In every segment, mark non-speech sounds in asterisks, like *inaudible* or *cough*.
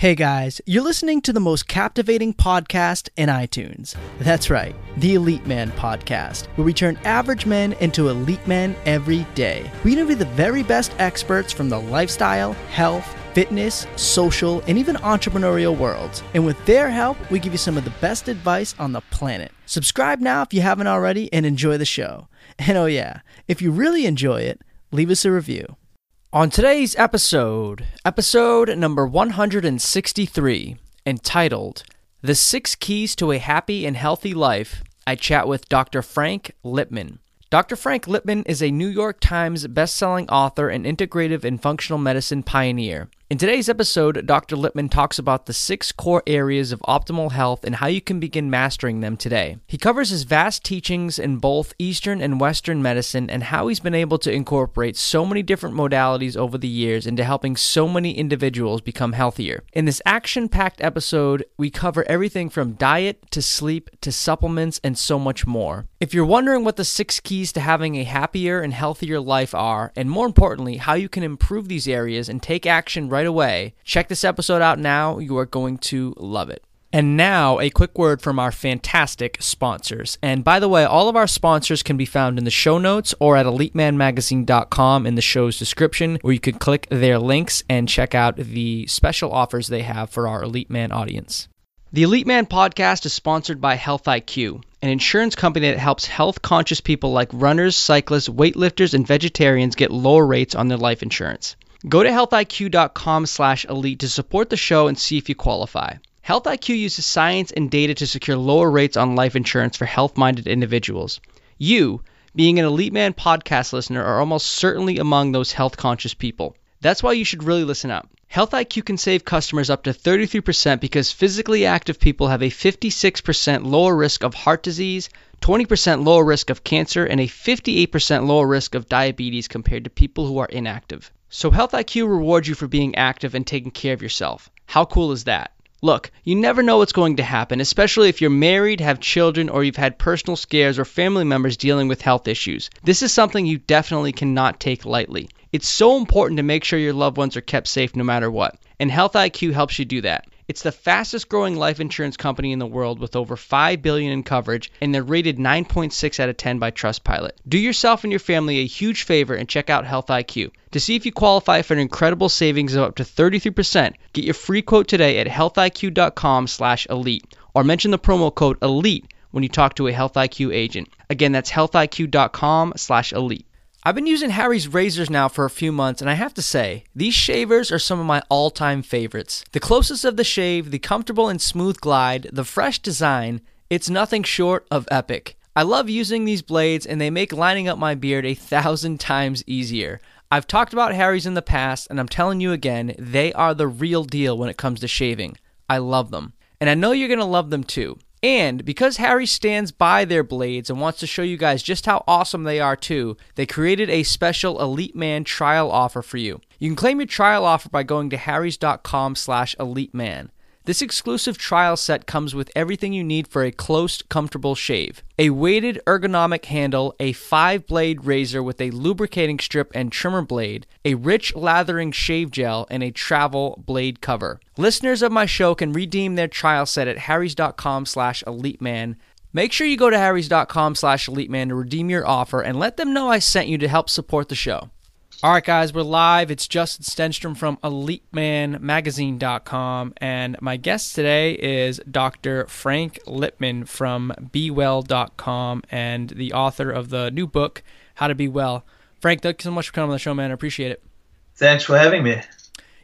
Hey guys, you're listening to the most captivating podcast in iTunes. That's right, the Elite Man Podcast, where we turn average men into elite men every day. We interview the very best experts from the lifestyle, health, fitness, social, and even entrepreneurial worlds. And with their help, we give you some of the best advice on the planet. Subscribe now if you haven't already and enjoy the show. And oh, yeah, if you really enjoy it, leave us a review. On today's episode, episode number 163, entitled The Six Keys to a Happy and Healthy Life, I chat with Dr. Frank Lipman. Dr. Frank Lipman is a New York Times bestselling author and integrative and functional medicine pioneer. In today's episode, Dr. Lipman talks about the six core areas of optimal health and how you can begin mastering them today. He covers his vast teachings in both Eastern and Western medicine and how he's been able to incorporate so many different modalities over the years into helping so many individuals become healthier. In this action packed episode, we cover everything from diet to sleep to supplements and so much more. If you're wondering what the six keys to having a happier and healthier life are, and more importantly, how you can improve these areas and take action right right away. Check this episode out now. You are going to love it. And now, a quick word from our fantastic sponsors. And by the way, all of our sponsors can be found in the show notes or at elitemanmagazine.com in the show's description, where you can click their links and check out the special offers they have for our Elite Man audience. The Elite Man podcast is sponsored by Health IQ, an insurance company that helps health conscious people like runners, cyclists, weightlifters, and vegetarians get lower rates on their life insurance. Go to healthiq.com slash elite to support the show and see if you qualify. HealthIQ uses science and data to secure lower rates on life insurance for health minded individuals. You, being an Elite Man podcast listener, are almost certainly among those health conscious people. That's why you should really listen up. HealthIQ can save customers up to 33% because physically active people have a 56% lower risk of heart disease, 20% lower risk of cancer, and a 58% lower risk of diabetes compared to people who are inactive. So Health IQ rewards you for being active and taking care of yourself. How cool is that? Look, you never know what's going to happen, especially if you're married, have children, or you've had personal scares or family members dealing with health issues. This is something you definitely cannot take lightly. It's so important to make sure your loved ones are kept safe no matter what, and Health IQ helps you do that. It's the fastest growing life insurance company in the world with over 5 billion in coverage and they're rated 9.6 out of 10 by Trustpilot. Do yourself and your family a huge favor and check out Health IQ. To see if you qualify for an incredible savings of up to 33%, get your free quote today at healthiq.com/elite or mention the promo code ELITE when you talk to a Health IQ agent. Again, that's healthiq.com/elite. I've been using Harry's razors now for a few months, and I have to say, these shavers are some of my all time favorites. The closest of the shave, the comfortable and smooth glide, the fresh design, it's nothing short of epic. I love using these blades, and they make lining up my beard a thousand times easier. I've talked about Harry's in the past, and I'm telling you again, they are the real deal when it comes to shaving. I love them. And I know you're to love them too. And because Harry stands by their blades and wants to show you guys just how awesome they are too, they created a special Elite Man trial offer for you. You can claim your trial offer by going to harrys.com slash eliteman. This exclusive trial set comes with everything you need for a close, comfortable shave a weighted ergonomic handle, a five blade razor with a lubricating strip and trimmer blade, a rich lathering shave gel, and a travel blade cover. Listeners of my show can redeem their trial set at harrys.com slash eliteman. Make sure you go to harrys.com slash eliteman to redeem your offer and let them know I sent you to help support the show. All right, guys, we're live. It's Justin Stenstrom from EliteManMagazine.com, and my guest today is Dr. Frank Lipman from BeWell.com and the author of the new book, How to Be Well. Frank, thank you so much for coming on the show, man. I appreciate it. Thanks for having me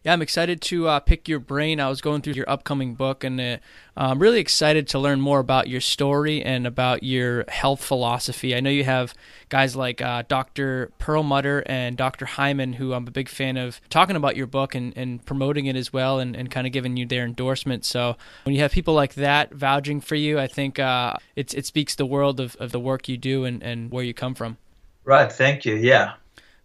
yeah, I'm excited to uh, pick your brain. I was going through your upcoming book, and uh, I'm really excited to learn more about your story and about your health philosophy. I know you have guys like uh, Dr. Perlmutter and Dr. Hyman, who I'm a big fan of, talking about your book and, and promoting it as well, and, and kind of giving you their endorsement. So when you have people like that vouching for you, I think uh, it, it speaks the world of, of the work you do and, and where you come from. Right. Thank you. Yeah.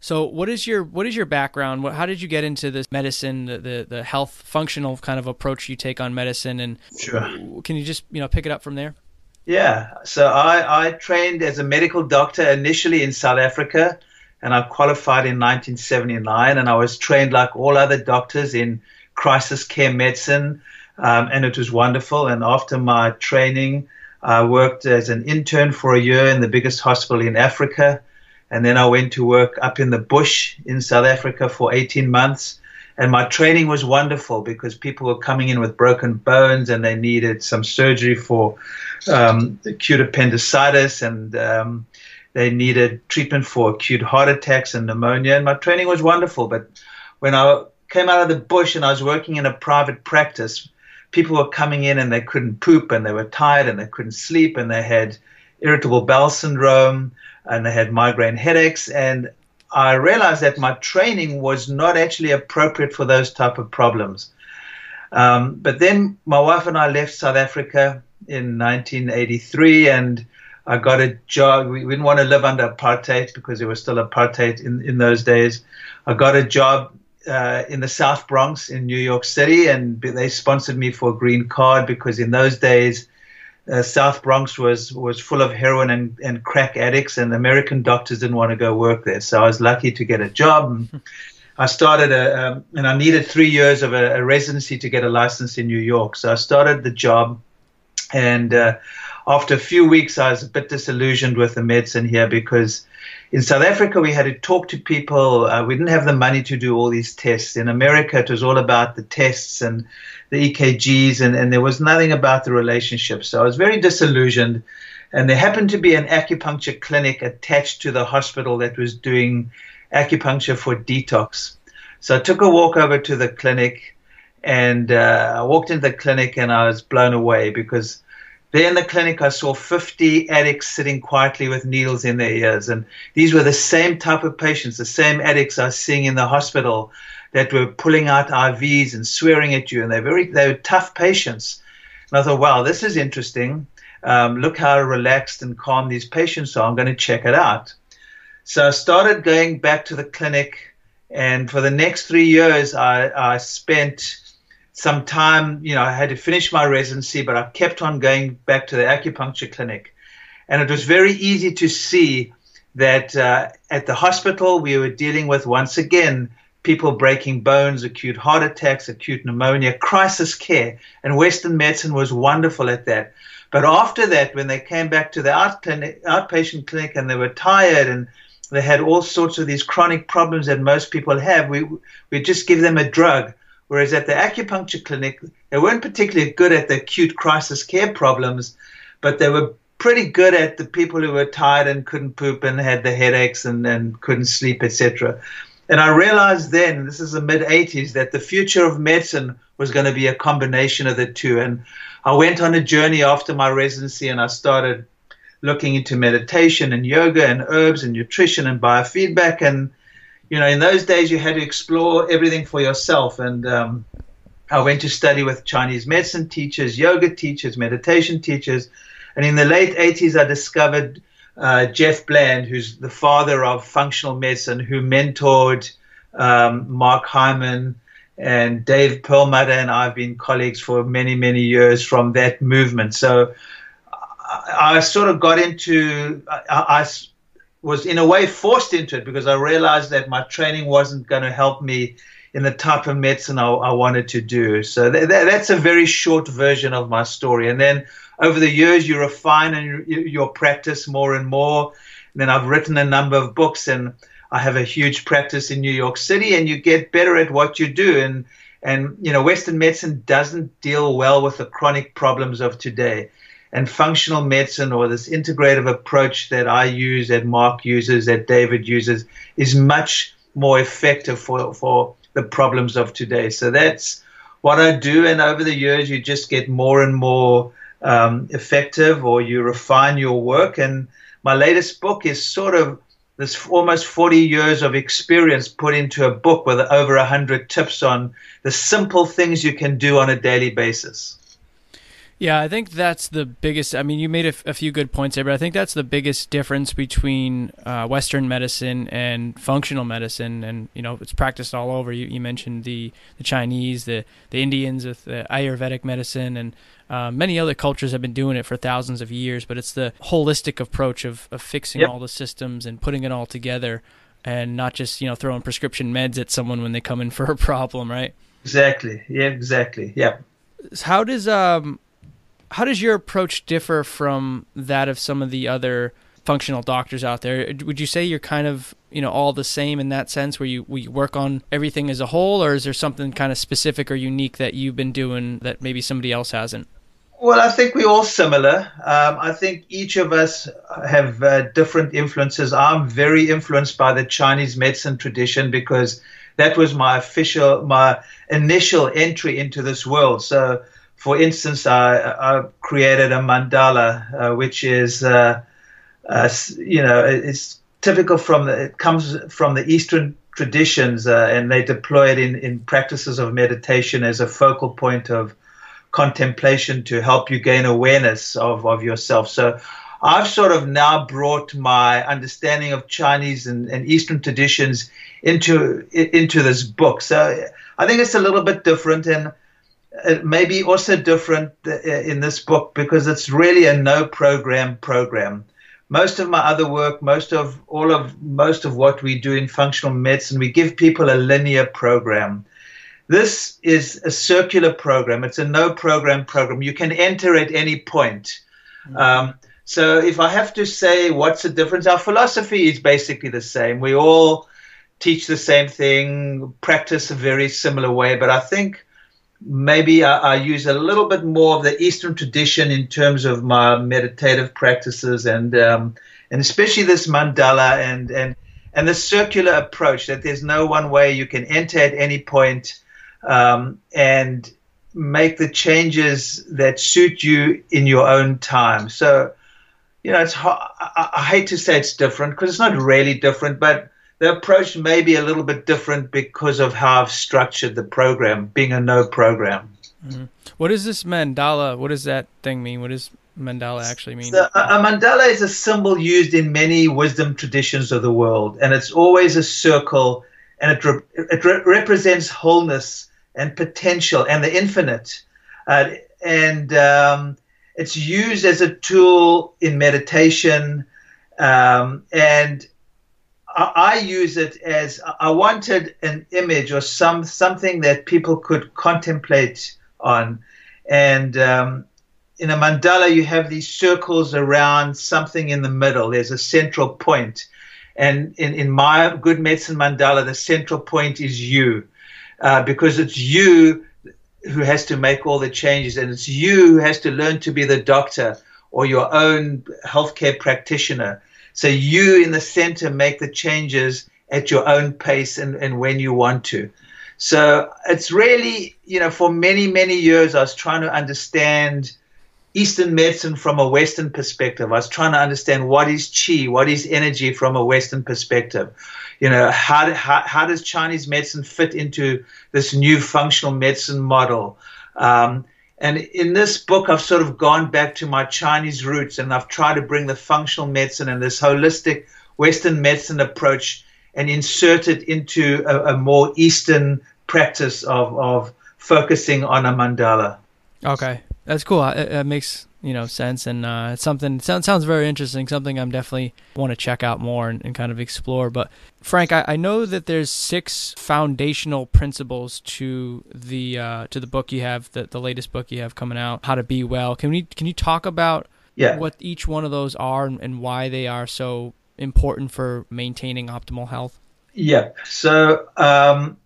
So, what is your what is your background? What, how did you get into this medicine, the, the, the health functional kind of approach you take on medicine? And sure. can you just you know pick it up from there? Yeah. So I I trained as a medical doctor initially in South Africa, and I qualified in 1979. And I was trained like all other doctors in crisis care medicine, um, and it was wonderful. And after my training, I worked as an intern for a year in the biggest hospital in Africa. And then I went to work up in the bush in South Africa for 18 months. And my training was wonderful because people were coming in with broken bones and they needed some surgery for um, acute appendicitis and um, they needed treatment for acute heart attacks and pneumonia. And my training was wonderful. But when I came out of the bush and I was working in a private practice, people were coming in and they couldn't poop and they were tired and they couldn't sleep and they had irritable bowel syndrome and they had migraine headaches and I realized that my training was not actually appropriate for those type of problems. Um, but then my wife and I left South Africa in 1983 and I got a job. We didn't want to live under apartheid because there was still apartheid in, in those days. I got a job uh, in the South Bronx in New York City, and they sponsored me for a green card because in those days, uh, South Bronx was was full of heroin and, and crack addicts, and American doctors didn't want to go work there. So I was lucky to get a job. I started a, um, and I needed three years of a, a, residency to get a license in New York. So I started the job, and uh, after a few weeks, I was a bit disillusioned with the medicine here because in South Africa, we had to talk to people. Uh, we didn't have the money to do all these tests. In America, it was all about the tests and the EKGs, and, and there was nothing about the relationship. So I was very disillusioned. And there happened to be an acupuncture clinic attached to the hospital that was doing acupuncture for detox. So I took a walk over to the clinic and uh, I walked into the clinic and I was blown away because there in the clinic, I saw 50 addicts sitting quietly with needles in their ears. And these were the same type of patients, the same addicts I was seeing in the hospital that were pulling out IVs and swearing at you. And they're very, they were tough patients. And I thought, wow, this is interesting. Um, look how relaxed and calm these patients are. I'm going to check it out. So I started going back to the clinic. And for the next three years, I, I spent some time, you know, I had to finish my residency, but I kept on going back to the acupuncture clinic. And it was very easy to see that uh, at the hospital, we were dealing with, once again, people breaking bones, acute heart attacks, acute pneumonia, crisis care. And Western medicine was wonderful at that. But after that, when they came back to the out clinic, outpatient clinic and they were tired and they had all sorts of these chronic problems that most people have, we we just give them a drug Whereas at the acupuncture clinic, they weren't particularly good at the acute crisis care problems, but they were pretty good at the people who were tired and couldn't poop and had the headaches and, and couldn't sleep, etc. And I realized then, this is the mid 80s, that the future of medicine was going to be a combination of the two. And I went on a journey after my residency and I started looking into meditation and yoga and herbs and nutrition and biofeedback. And you know, in those days you had to explore everything for yourself. And um, I went to study with Chinese medicine teachers, yoga teachers, meditation teachers. And in the late 80s, I discovered uh, Jeff Bland, who's the father of functional medicine, who mentored um, Mark Hyman and Dave Perlmutter, and I've been colleagues for many, many years from that movement. So I, I sort of got into, I, I was in a way forced into it because I realized that my training wasn't going to help me in the type of medicine I, I wanted to do. So th- th- that's a very short version of my story. And then over the years, you refine and you, your practice more and more. And then I've written a number of books, and I have a huge practice in New York City, and you get better at what you do. And and you know, Western medicine doesn't deal well with the chronic problems of today and functional medicine or this integrative approach that I use, that Mark uses, that David uses, is much more effective for, for the problems of today. So that's what I do. And over the years, you just get more and more um, effective or you refine your work. And my latest book is sort of this almost 40 years of experience put into a book with over 100 tips on the simple things you can do on a daily basis. Yeah, I think that's the biggest. I mean, you made a, f- a few good points there, but I think that's the biggest difference between uh, Western medicine and functional medicine. And you know, it's practiced all over. You, you mentioned the, the Chinese, the the Indians with the Ayurvedic medicine, and uh, many other cultures have been doing it for thousands of years. But it's the holistic approach of of fixing yep. all the systems and putting it all together, and not just you know throwing prescription meds at someone when they come in for a *laughs* problem, right? Exactly. Yeah. Exactly. Yeah. How does um, how does your approach differ from that of some of the other functional doctors out there? Would you say you're kind of you know all the same in that sense, where you we work on everything as a whole, or is there something kind of specific or unique that you've been doing that maybe somebody else hasn't? Well, I think we're all similar. Um, I think each of us have uh, different influences. I'm very influenced by the Chinese medicine tradition because that was my official, my initial entry into this world. So, for instance, I, I created a mandala, uh, which is, uh, uh you know, it's typical from the, it comes from the Eastern traditions, uh, and they deploy it in, in practices of meditation as a focal point of contemplation to help you gain awareness of, of yourself. So I've sort of now brought my understanding of Chinese and, and Eastern traditions into into this book. So I think it's a little bit different and it may be also different uh, in this book because it's really a no program program. Most of my other work, most of all of most of what we do in functional medicine, we give people a linear program. This is a circular program. It's a no program program. You can enter at any point. Mm-hmm. Um, so if I have to say what's the difference, our philosophy is basically the same. We all teach the same thing, practice a very similar way, but I think maybe I, I, use a little bit more of the Eastern tradition in terms of my meditative practices and um, and especially this mandala and and and the circular approach that there's no one way you can enter at any point um, and make the changes that suit you in your own time. So, you know, it's I, I hate to say it's different because it's not really different, but the approach may be a little bit different because of how I've structured the program, being a no program. Mm-hmm. What is this mandala? What does that thing mean? What does mandala actually mean? So, a, a mandala is a symbol used in many wisdom traditions of the world, and it's always a circle, and it re- it re- represents wholeness and potential and the infinite. Uh, and um, it's used as a tool in meditation. Um, and I, use it as I wanted an image or some something that people could contemplate on. And um, in a mandala, you have these circles around something in the middle. There's a central point. And in, in my good medicine mandala, the central point is you uh, because it's you who has to make all the changes and it's you who has to learn to be the doctor or your own healthcare practitioner. So you in the center make the changes at your own pace and, and when you want to. So it's really, you know, for many, many years I was trying to understand Eastern medicine from a Western perspective. I was trying to understand what is chi, what is energy from a Western perspective you know, how, how, how does Chinese medicine fit into this new functional medicine model? Um, and in this book, I've sort of gone back to my Chinese roots and I've tried to bring the functional medicine and this holistic Western medicine approach and insert it into a, a more Eastern practice of, of focusing on a mandala. Okay, that's cool. It makes you know sense and uh, it's something sounds sounds very interesting something i'm definitely want to check out more and, and kind of explore but frank I, I, know that there's six foundational principles to the uh, to the book you have the, the latest book you have coming out how to be well. Can we can you talk about yeah. what each one of those are and, and why they are so important for maintaining optimal health? Yeah. So um,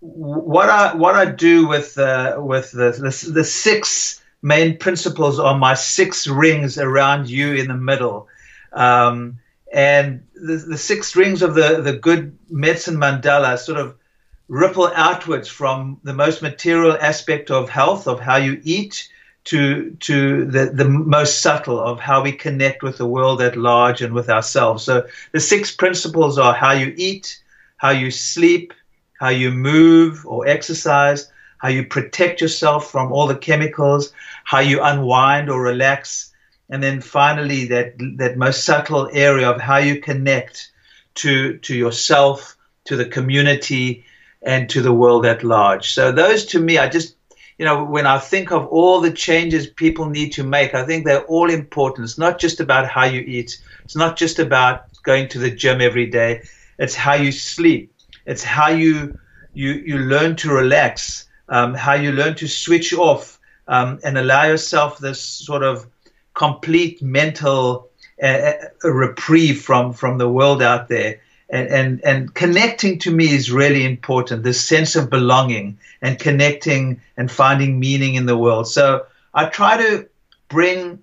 what i what i do with uh, with the, the the six main principles are my six rings around you in the middle. Um, and the, the six rings of the, the good medicine mandala sort of ripple outwards from the most material aspect of health, of how you eat, to, to the, the most subtle of how we connect with the world at large and with ourselves. So the six principles are how you eat, how you sleep, how you move or exercise, how you protect yourself from all the chemicals, how you unwind or relax, and then finally that that most subtle area of how you connect to to yourself, to the community, and to the world at large. So those to me, I just you know, when I think of all the changes people need to make, I think they're all important. It's not just about how you eat. It's not just about going to the gym every day. It's how you sleep. It's how you you you learn to relax um, how you learn to switch off um, and allow yourself this sort of complete mental uh, reprieve from from the world out there. And, and and connecting to me is really important. This sense of belonging and connecting and finding meaning in the world. So I try to bring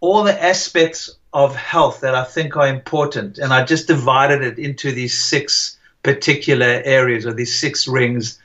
all the aspects of health that I think are important, and I just divided it into these six particular areas or these six rings uh,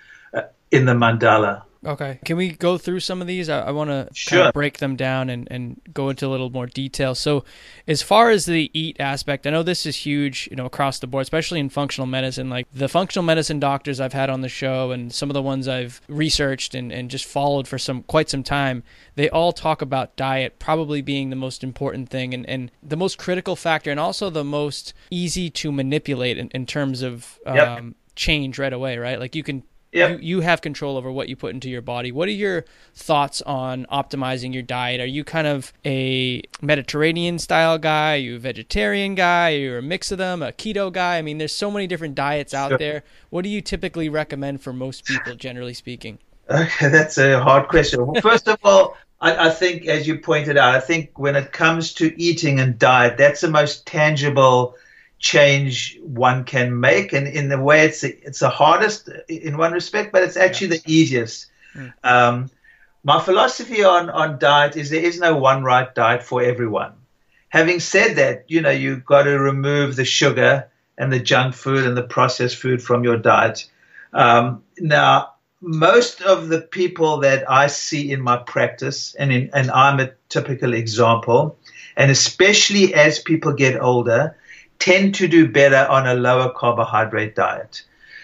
in the mandala. Okay. Can we go through some of these? I, I want to sure. kind of break them down and, and go into a little more detail. So, as far as the eat aspect, I know this is huge, you know, across the board, especially in functional medicine. Like the functional medicine doctors I've had on the show and some of the ones I've researched and, and just followed for some quite some time, they all talk about diet probably being the most important thing and, and the most critical factor and also the most easy to manipulate in, in terms of um, yep. change right away, right? Like you can Yep. You, you have control over what you put into your body. What are your thoughts on optimizing your diet? Are you kind of a Mediterranean style guy? Are you a vegetarian guy? Are you a mix of them? A keto guy? I mean, there's so many different diets out Sure. there. What do you typically recommend for most people, generally speaking? Okay, that's a hard question. Well, first of all, I, I think, as you pointed out, I think when it comes to eating and diet, that's the most tangible change one can make. And in the way, it's the, it's the hardest in one respect, but it's actually the easiest. Mm. Um, my philosophy on, on diet is there is no one right diet for everyone. Having said that, you know, you've got to remove the sugar and the junk food and the processed food from your diet. Um, now, most of the people that I see in my practice, and in, and I'm a typical example, and especially as people get older, tend to do better on a lower carbohydrate diet.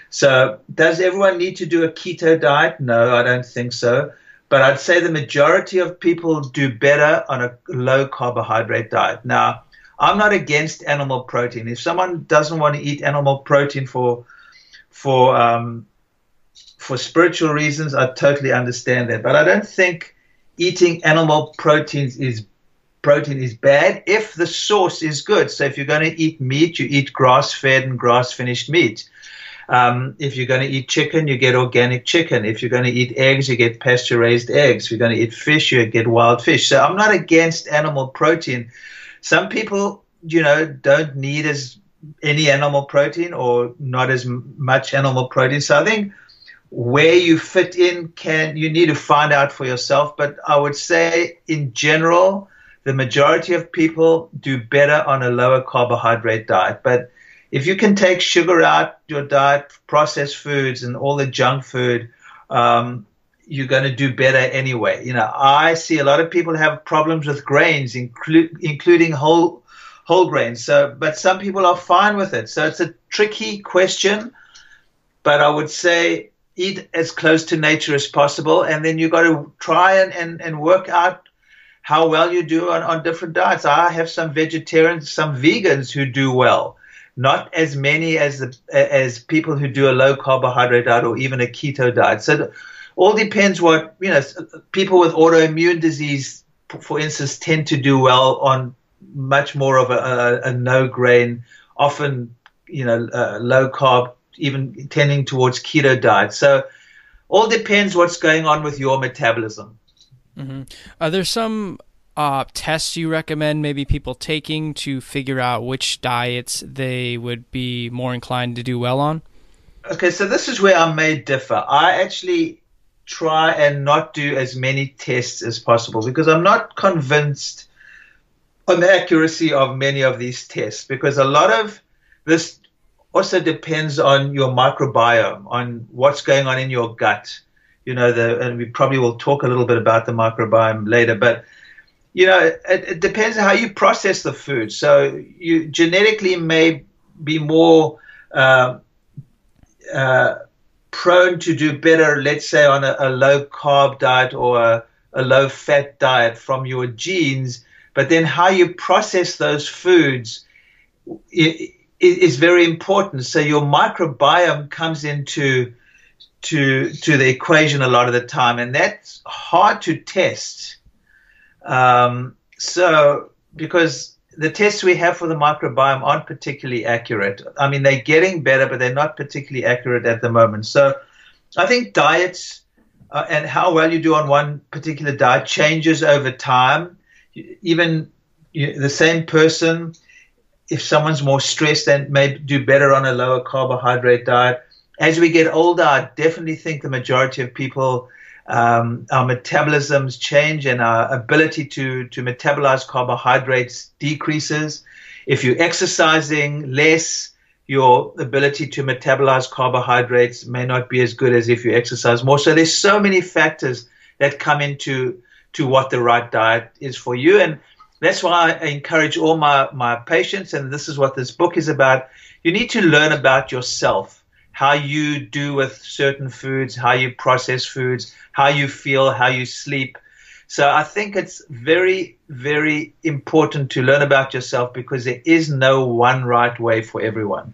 So, does everyone need to do a keto diet? No, I don't think so. But I'd say the majority of people do better on a low carbohydrate diet. Now, I'm not against animal protein. If someone doesn't want to eat animal protein for for um, for spiritual reasons, I totally understand that. But I don't think eating animal proteins is protein is bad if the source is good. So if you're going to eat meat, you eat grass-fed and grass-finished meat. Um, if you're going to eat chicken, you get organic chicken. If you're going to eat eggs, you get pasture-raised eggs. If you're going to eat fish, you get wild fish. So I'm not against animal protein. Some people, you know, don't need as any animal protein or not as much animal protein. So I think where you fit in can you need to find out for yourself. But I would say in general, the majority of people do better on a lower carbohydrate diet. But if you can take sugar out your diet, processed foods, and all the junk food, um, you're going to do better anyway. You know, I see a lot of people have problems with grains, inclu- including whole whole grains. So, but some people are fine with it. So it's a tricky question. But I would say eat as close to nature as possible, and then you've got to try and, and, and work out how well you do on, on different diets. I have some vegetarians, some vegans who do well. Not as many as the, as people who do a low carbohydrate diet or even a keto diet. So, all depends what you know. People with autoimmune disease, for instance, tend to do well on much more of a, a, a no grain, often you know uh, low carb, even tending towards keto diet. So, all depends what's going on with your metabolism. Mm-hmm. Are there some uh, tests you recommend maybe people taking to figure out which diets they would be more inclined to do well on? Okay, so this is where I may differ. I actually try and not do as many tests as possible because I'm not convinced on the accuracy of many of these tests because a lot of this also depends on your microbiome, on what's going on in your gut. You know, the, and we probably will talk a little bit about the microbiome later, but you know, it, it depends on how you process the food. So you genetically may be more uh, uh, prone to do better, let's say, on a, a low carb diet or a, a low fat diet from your genes. But then how you process those foods is very important. So your microbiome comes into to to the equation a lot of the time, and that's hard to test. Um, so because the tests we have for the microbiome aren't particularly accurate. I mean, they're getting better, but they're not particularly accurate at the moment. So I think diets uh, and how well you do on one particular diet changes over time. Even you, the same person, if someone's more stressed, then may do better on a lower carbohydrate diet. As we get older, I definitely think the majority of people, um, our metabolisms change and our ability to, to metabolize carbohydrates decreases. If you're exercising less, your ability to metabolize carbohydrates may not be as good as if you exercise more. So there's so many factors that come into to what the right diet is for you. And that's why I encourage all my, my patients, and this is what this book is about. You need to learn about yourself, how you do with certain foods, how you process foods, how you feel, how you sleep. So I think it's very, very important to learn about yourself because there is no one right way for everyone.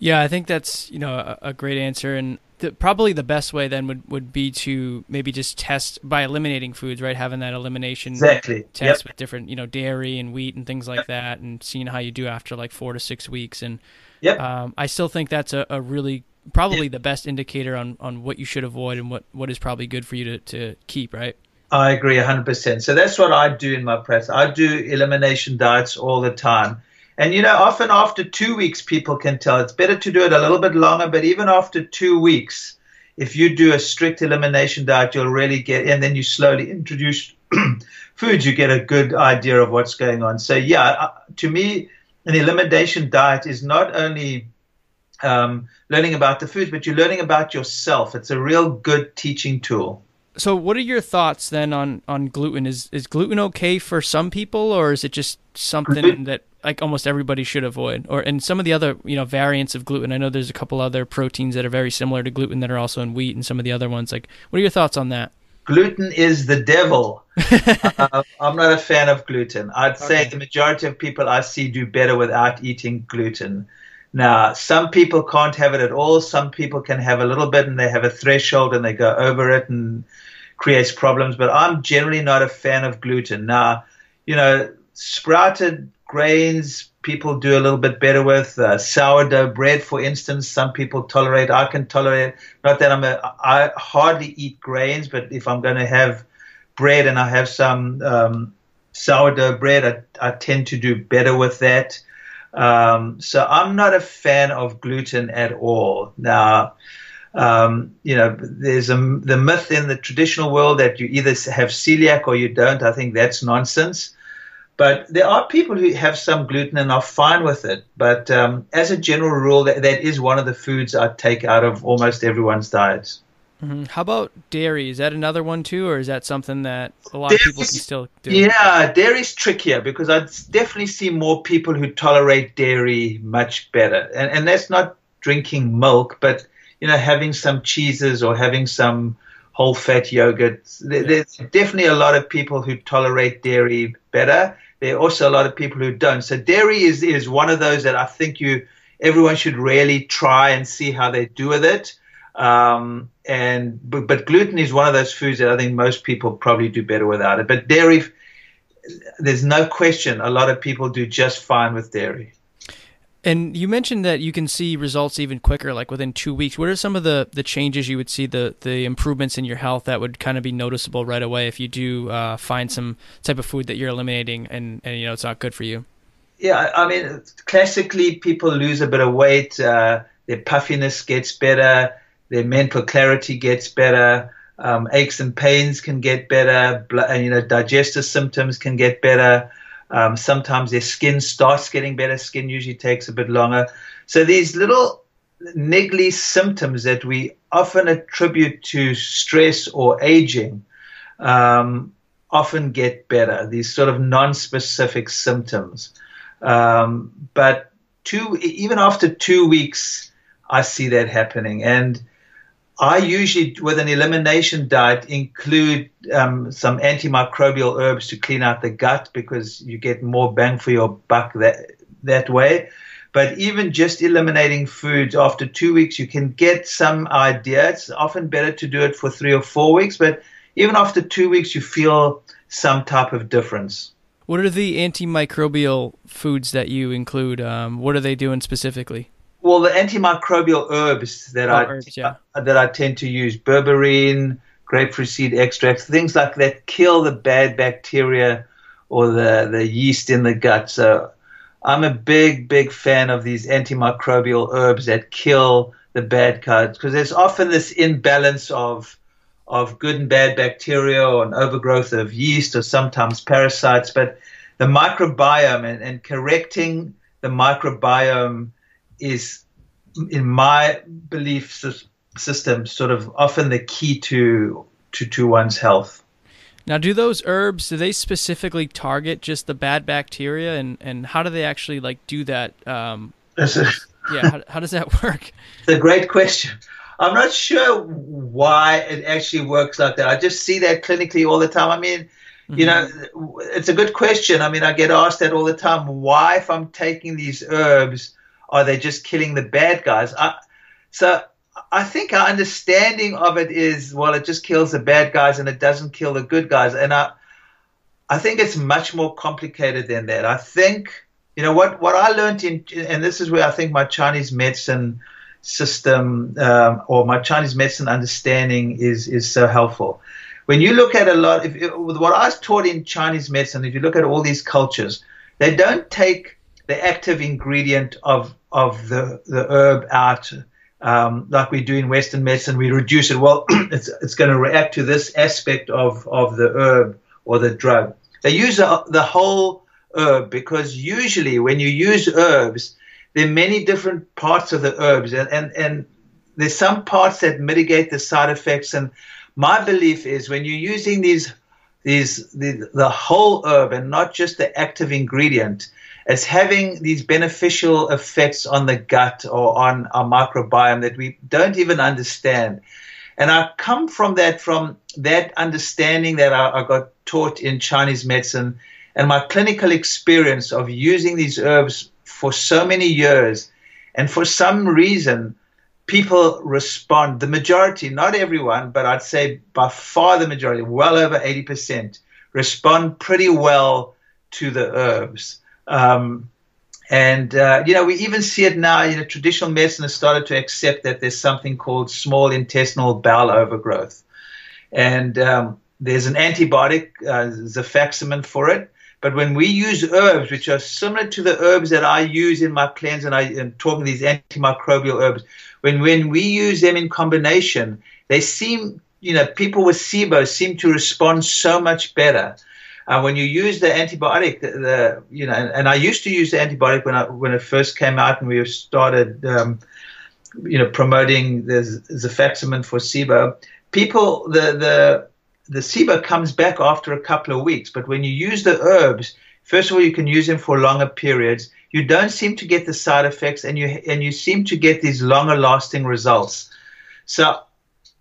Yeah, I think that's you know a, a great answer, and the, probably the best way then would, would be to maybe just test by eliminating foods, right? Having that elimination exactly. test yep. with different you know dairy and wheat and things like yep. that, and seeing how you do after like four to six weeks. And yep. um, I still think that's a, a really probably the best indicator on, on what you should avoid and what, what is probably good for you to, to keep, right? I agree 100%. So that's what I do in my practice. I do elimination diets all the time. And you know, often after two weeks, people can tell it's better to do it a little bit longer. But even after two weeks, if you do a strict elimination diet, you'll really get, and then you slowly introduce *clears throat* foods, you get a good idea of what's going on. So, yeah, uh, to me, an elimination diet is not only um, learning about the food, but you're learning about yourself. It's a real good teaching tool. So, what are your thoughts then on, on gluten? Is is gluten okay for some people, or is it just something that like almost everybody should avoid or and some of the other you know variants of gluten i know there's a couple other proteins that are very similar to gluten that are also in wheat and some of the other ones like what are your thoughts on that gluten is the devil. *laughs* Uh, i'm not a fan of gluten. I'd okay. say the majority of people i see do better without eating gluten. Now some people can't have it at all. Some people can have a little bit and they have a threshold and they go over it and creates problems but i'm generally not a fan of gluten. Now you know sprouted grains people do a little bit better with. Uh, sourdough bread, for instance, some people tolerate. I can tolerate. Not that I'm a. I hardly eat grains, but if I'm going to have bread and I have some um, sourdough bread, I, I, tend to do better with that. Um, so I'm not a fan of gluten at all. Now, um, you know, there's a, the myth in the traditional world that you either have celiac or you don't. I think that's nonsense. But there are people who have some gluten and are fine with it. But um, as a general rule, that, that is one of the foods I take out of almost everyone's diets. Mm-hmm. How about dairy? Is that another one too, or is that something that a lot Dairy's, of people can still do? Yeah, dairy's trickier because I definitely see more people who tolerate dairy much better, and and that's not drinking milk, but you know having some cheeses or having some whole fat yogurt. There's definitely a lot of people who tolerate dairy better. There are also a lot of people who don't. So dairy is, is one of those that I think you everyone should really try and see how they do with it. Um, and but, but gluten is one of those foods that I think most people probably do better without it. But dairy, there's no question, a lot of people do just fine with dairy. And you mentioned that you can see results even quicker, like within two weeks. What are some of the, the changes you would see, the, the improvements in your health that would kind of be noticeable right away if you do uh, find some type of food that you're eliminating and, and you know it's not good for you? Yeah, I mean, classically, people lose a bit of weight, uh, their puffiness gets better, their mental clarity gets better, um, aches and pains can get better, and you know, digestive symptoms can get better. Um, sometimes their skin starts getting better. Skin usually takes a bit longer. So these little niggly symptoms that we often attribute to stress or aging um, often get better. These sort of non-specific symptoms. Um, but two, even after two weeks, I see that happening. And I usually, with an elimination diet, include um, some antimicrobial herbs to clean out the gut because you get more bang for your buck that that way. But even just eliminating foods after two weeks, you can get some idea. It's often better to do it for three or four weeks, but even after two weeks, you feel some type of difference. What are the antimicrobial foods that you include? Um, what are they doing specifically? Well, the antimicrobial herbs that oh, I herbs, yeah. uh, that I tend to use berberine, grapefruit seed extracts, things like that kill the bad bacteria or the, the yeast in the gut. So I'm a big, big fan of these antimicrobial herbs that kill the bad guys because there's often this imbalance of of good and bad bacteria or an overgrowth of yeast or sometimes parasites. But the microbiome and, and correcting the microbiome is, in my belief system, sort of often the key to to, to one's health. Now, do those herbs do they specifically target just the bad bacteria, and and how do they actually like do that? Um, yeah, how, how does that work? *laughs* It's a great question. I'm not sure why it actually works like that. I just see that clinically all the time. I mean, mm-hmm. you know, it's a good question. I mean, I get asked that all the time. Why, if I'm taking these herbs, are they just killing the bad guys? I, so I think our understanding of it is, well, it just kills the bad guys and it doesn't kill the good guys. And I, I think it's much more complicated than that. I think, you know, what, what I learned in, and this is where I think my Chinese medicine system um, or my Chinese medicine understanding is, is so helpful. When you look at a lot, if, what I was taught in Chinese medicine, if you look at all these cultures, they don't take the active ingredient of, of the, the herb out um, like we do in Western medicine, we reduce it. Well, *clears throat* it's, it's going to react to this aspect of, of the herb or the drug. They use the, the whole herb because usually when you use herbs, there are many different parts of the herbs, and, and, and there's some parts that mitigate the side effects. And my belief is when you're using these these the, the whole herb and not just the active ingredient, as having these beneficial effects on the gut or on our microbiome that we don't even understand. And I come from that, from that understanding that I, I got taught in Chinese medicine and my clinical experience of using these herbs for so many years. And for some reason, people respond, the majority, not everyone, but I'd say by far the majority, well over 80%, respond pretty well to the herbs. Um, and, uh, you know, we even see it now, you know, traditional medicine has started to accept that there's something called small intestinal bowel overgrowth. And um, there's an antibiotic, uh, for it. But when we use herbs, which are similar to the herbs that I use in my cleanse, and I am talking these antimicrobial herbs, when, when we use them in combination, they seem, you know, people with SIBO seem to respond so much better. Uh, when you use the antibiotic, the, you know, and, and, I used to use the antibiotic when I when it first came out, and we started, um, you know, promoting the Xifaxan for SIBO. People, the the the SIBO comes back after a couple of weeks, but when you use the herbs, first of all, you can use them for longer periods. You don't seem to get the side effects, and you and you seem to get these longer lasting results. So,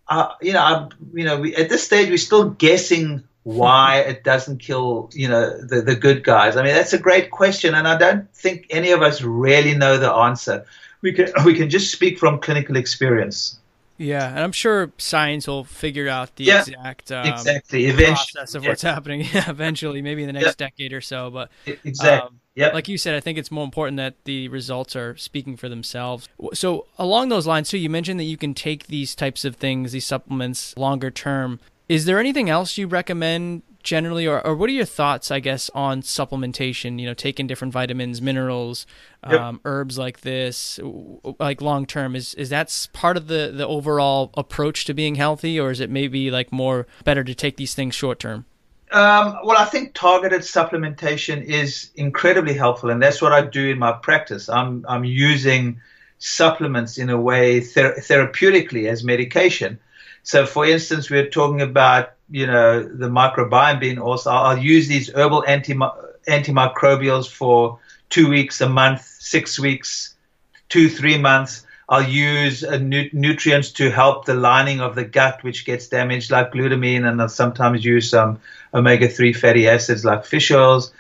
uh, you know, I, you know, we, at this stage, we're still guessing why it doesn't kill you know the, the good guys i mean that's a great question and i don't think any of us really know the answer we can *laughs* we can just speak from clinical experience yeah and i'm sure science will figure out the yeah, exact um, exactly eventually process of yeah. what's *laughs* happening yeah, eventually maybe in the next decade or so but exactly um, Yep. Like you said, I think it's more important that the results are speaking for themselves. So, along those lines, too, you mentioned that you can take these types of things, these supplements, longer term. Is there anything else you recommend generally, or, or what are your thoughts, I guess, on supplementation? You know, taking different vitamins, minerals, yep. um, herbs like this, like long term. Is is that part of the the overall approach to being healthy, or is it maybe like more better to take these things short term? Um, well, I think targeted supplementation is incredibly helpful, and that's what I do in my practice. I'm I'm using supplements in a way ther- therapeutically as medication. So, for instance, we're talking about you know the microbiome being also. I'll use these herbal anti antimicrobials for two weeks, a month, six weeks, two three months. I'll use uh, nu- nutrients to help the lining of the gut, which gets damaged, like glutamine, and I'll sometimes use some omega three fatty acids like fish oils.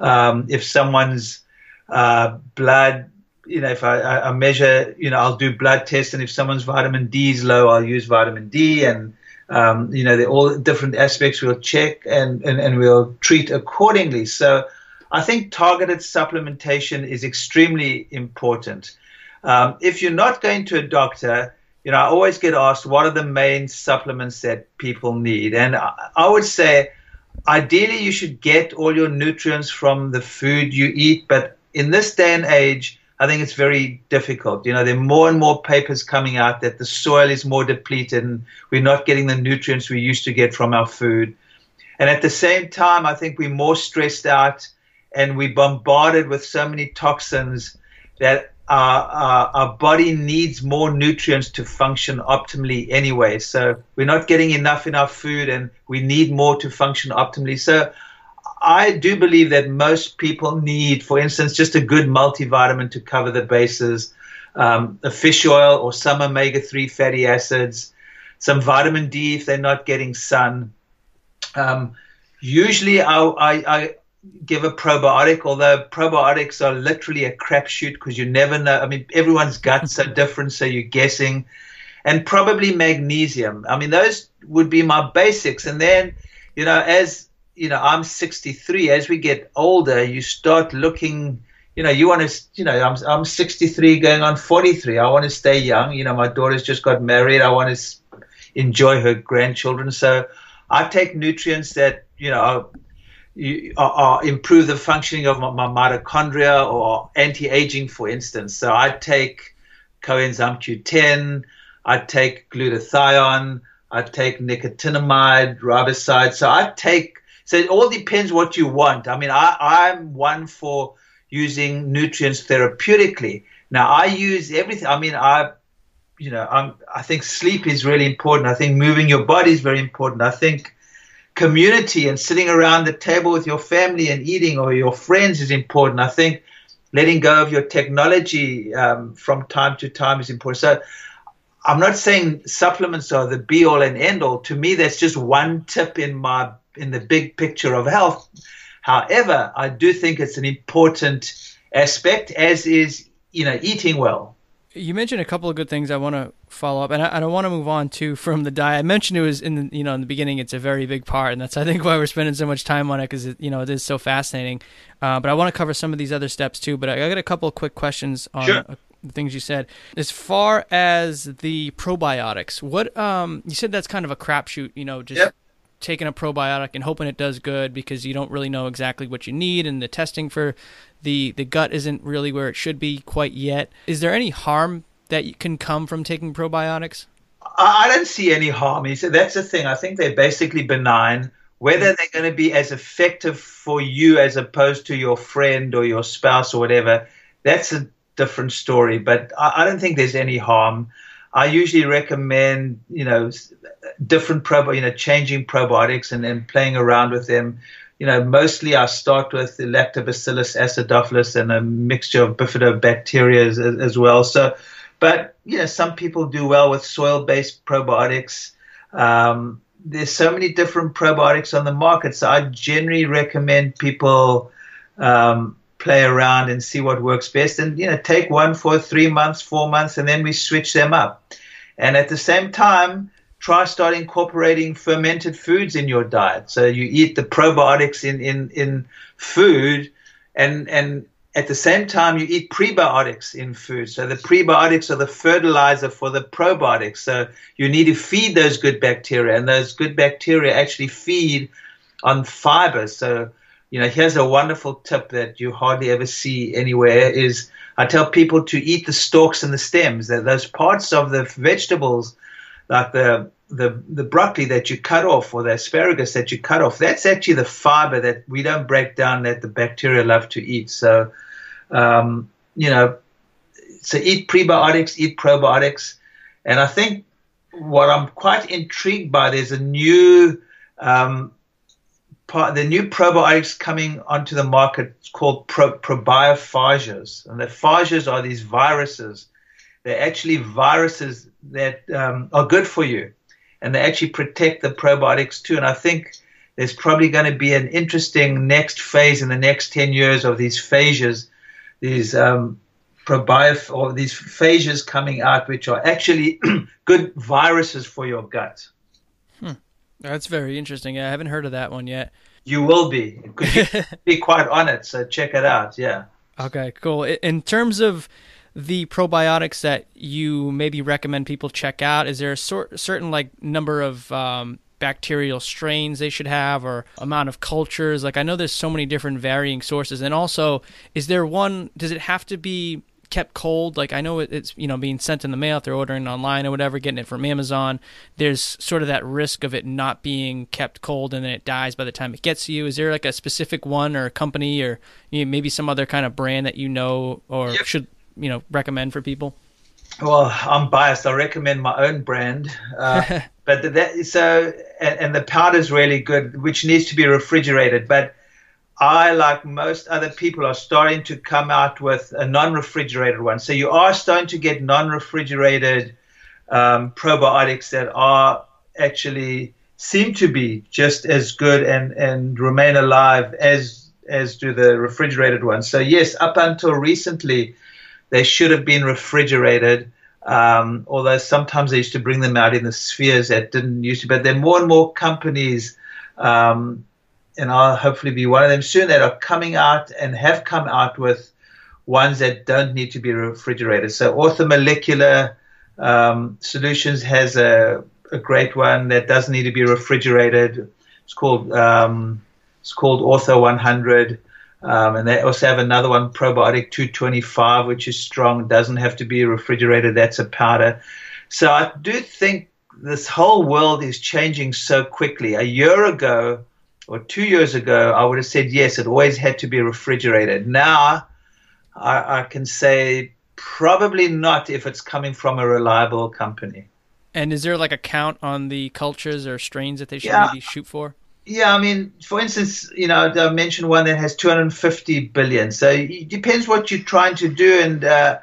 Um, if someone's uh, blood you know, if I, I, measure, you know, I'll do blood tests, and if someone's vitamin D is low, I'll use vitamin D, and um, you know, all different aspects we'll check and, and, and we'll treat accordingly. So, I think targeted supplementation is extremely important. Um, if you're not going to a doctor, you know, I always get asked what are the main supplements that people need, and I, I would say ideally you should get all your nutrients from the food you eat, but in this day and age, I think it's very difficult. You know, there are more and more papers coming out that the soil is more depleted and we're not getting the nutrients we used to get from our food. And at the same time, I think we're more stressed out and we're bombarded with so many toxins that our, our, our, body needs more nutrients to function optimally anyway. So we're not getting enough in our food and we need more to function optimally. So I do believe that most people need, for instance, just a good multivitamin to cover the bases, um, a fish oil or some omega 3 fatty acids, some vitamin D if they're not getting sun. Um, usually, I, I, I give a probiotic, although probiotics are literally a crapshoot because you never know. I mean, everyone's guts are *laughs* different, so you're guessing. And probably magnesium. I mean, those would be my basics. And then, you know, as you know, I'm 63. As we get older, you start looking. You know, you want to. You know, I'm I'm 63, going on 43. I want to stay young. You know, my daughter's just got married. I want to enjoy her grandchildren. So, I take nutrients that you know or, improve the functioning of my, my mitochondria or anti-aging, for instance. So I take coenzyme Q10, I take glutathione, I take nicotinamide, riboside. So I take. So it all depends what you want. I mean, I, I'm one for using nutrients therapeutically. Now I use everything. I mean, I, you know, I'm, I think sleep is really important. I think moving your body is very important. I think community and sitting around the table with your family and eating or your friends is important. I think letting go of your technology um, from time to time is important. So I'm not saying supplements are the be all and end all. To me, that's just one tip in my in the big picture of health. However, I do think it's an important aspect, as is you know eating well. You mentioned a couple of good things I want to follow up, and I, and I want to move on to from the diet. I mentioned it was in the, you know in the beginning. It's a very big part, and that's I think why we're spending so much time on it because you know it is so fascinating. Uh, but I want to cover some of these other steps too. But I, I got a couple of quick questions on sure. uh, the things you said. As far as the probiotics, what um you said that's kind of a crapshoot. You know, just. Yep taking a probiotic and hoping it does good because you don't really know exactly what you need and the testing for the the gut isn't really where it should be quite yet. Is there any harm that can come from taking probiotics? I don't see any harm. That's the thing. I think they're basically benign. Whether they're going to be as effective for you as opposed to your friend or your spouse or whatever, that's a different story. But I don't think there's any harm. I usually recommend, you know, different prob, you know, changing probiotics and then playing around with them you know, mostly I start with the Lactobacillus acidophilus and a mixture of bifidobacteria as, as well. So, but you know, some people do well with soil-based probiotics. Um, there's so many different probiotics on the market, so I generally recommend people um, play around and see what works best, and you know, take one for three months, four months, and then we switch them up. And at the same time, try start incorporating fermented foods in your diet. So you eat the probiotics in, in, in food and, and at the same time you eat prebiotics in food. So the prebiotics are the fertilizer for the probiotics. So you need to feed those good bacteria and those good bacteria actually feed on fibers. So, you know, here's a wonderful tip that you hardly ever see anywhere is I tell people to eat the stalks and the stems, that those parts of the vegetables – like the the the broccoli that you cut off or the asparagus that you cut off, that's actually the fiber that we don't break down that the bacteria love to eat. So, um, you know, so eat prebiotics, eat probiotics, and I think what I'm quite intrigued by there's a new um, the new probiotics coming onto the market called pro, probiophages, and the phages are these viruses. They're actually viruses that um, are good for you, and they actually protect the probiotics too. And I think there's probably going to be an interesting next phase in the next 10 years of these phages, these um, or these phages coming out, which are actually *clears throat* good viruses for your gut. That's very interesting. I haven't heard of that one yet. You will be. You *laughs* be quite on it. So check it out. Yeah. Okay, cool. In terms of the probiotics that you maybe recommend people check out? Is there a sort, certain like number of um, bacterial strains they should have or amount of cultures? Like I know there's so many different varying sources, and also is there one? Does it have to be kept cold. Like I know it's you know being sent in the mail if they're ordering online or whatever, getting it from Amazon. There's sort of that risk of it not being kept cold and then it dies by the time it gets to you. Is there like a specific one or a company or you know, maybe some other kind of brand that you know or yep. should you know recommend for people? Well, I'm biased. I recommend my own brand, uh, *laughs* but that so and, and the powder is really good, which needs to be refrigerated, but I, like most other people, are starting to come out with a non refrigerated one. So you are starting to get non refrigerated um, probiotics that are actually seem to be just as good and, and remain alive as as do the refrigerated ones. So yes, up until recently, they should have been refrigerated. Um, although sometimes they used to bring them out in the spheres that didn't used to. But there more and more companies um, and I'll hopefully be one of them soon that are coming out and have come out with ones that don't need to be refrigerated. So Orthomolecular um, Solutions has a, a, great one that doesn't need to be refrigerated. It's called um, it's called Ortho 100. Um, and they also have another one, Probiotic 225, which is strong, doesn't have to be refrigerated. That's a powder. So I do think this whole world is changing so quickly. A year ago, or two years ago, I would have said yes, it always had to be refrigerated. Now, I, I can say probably not if it's coming from a reliable company. And is there like a count on the cultures or strains that they should yeah. maybe shoot for? Yeah, I mean, for instance, you know, I mentioned one that has 250 billion. So it depends what you're trying to do, and uh,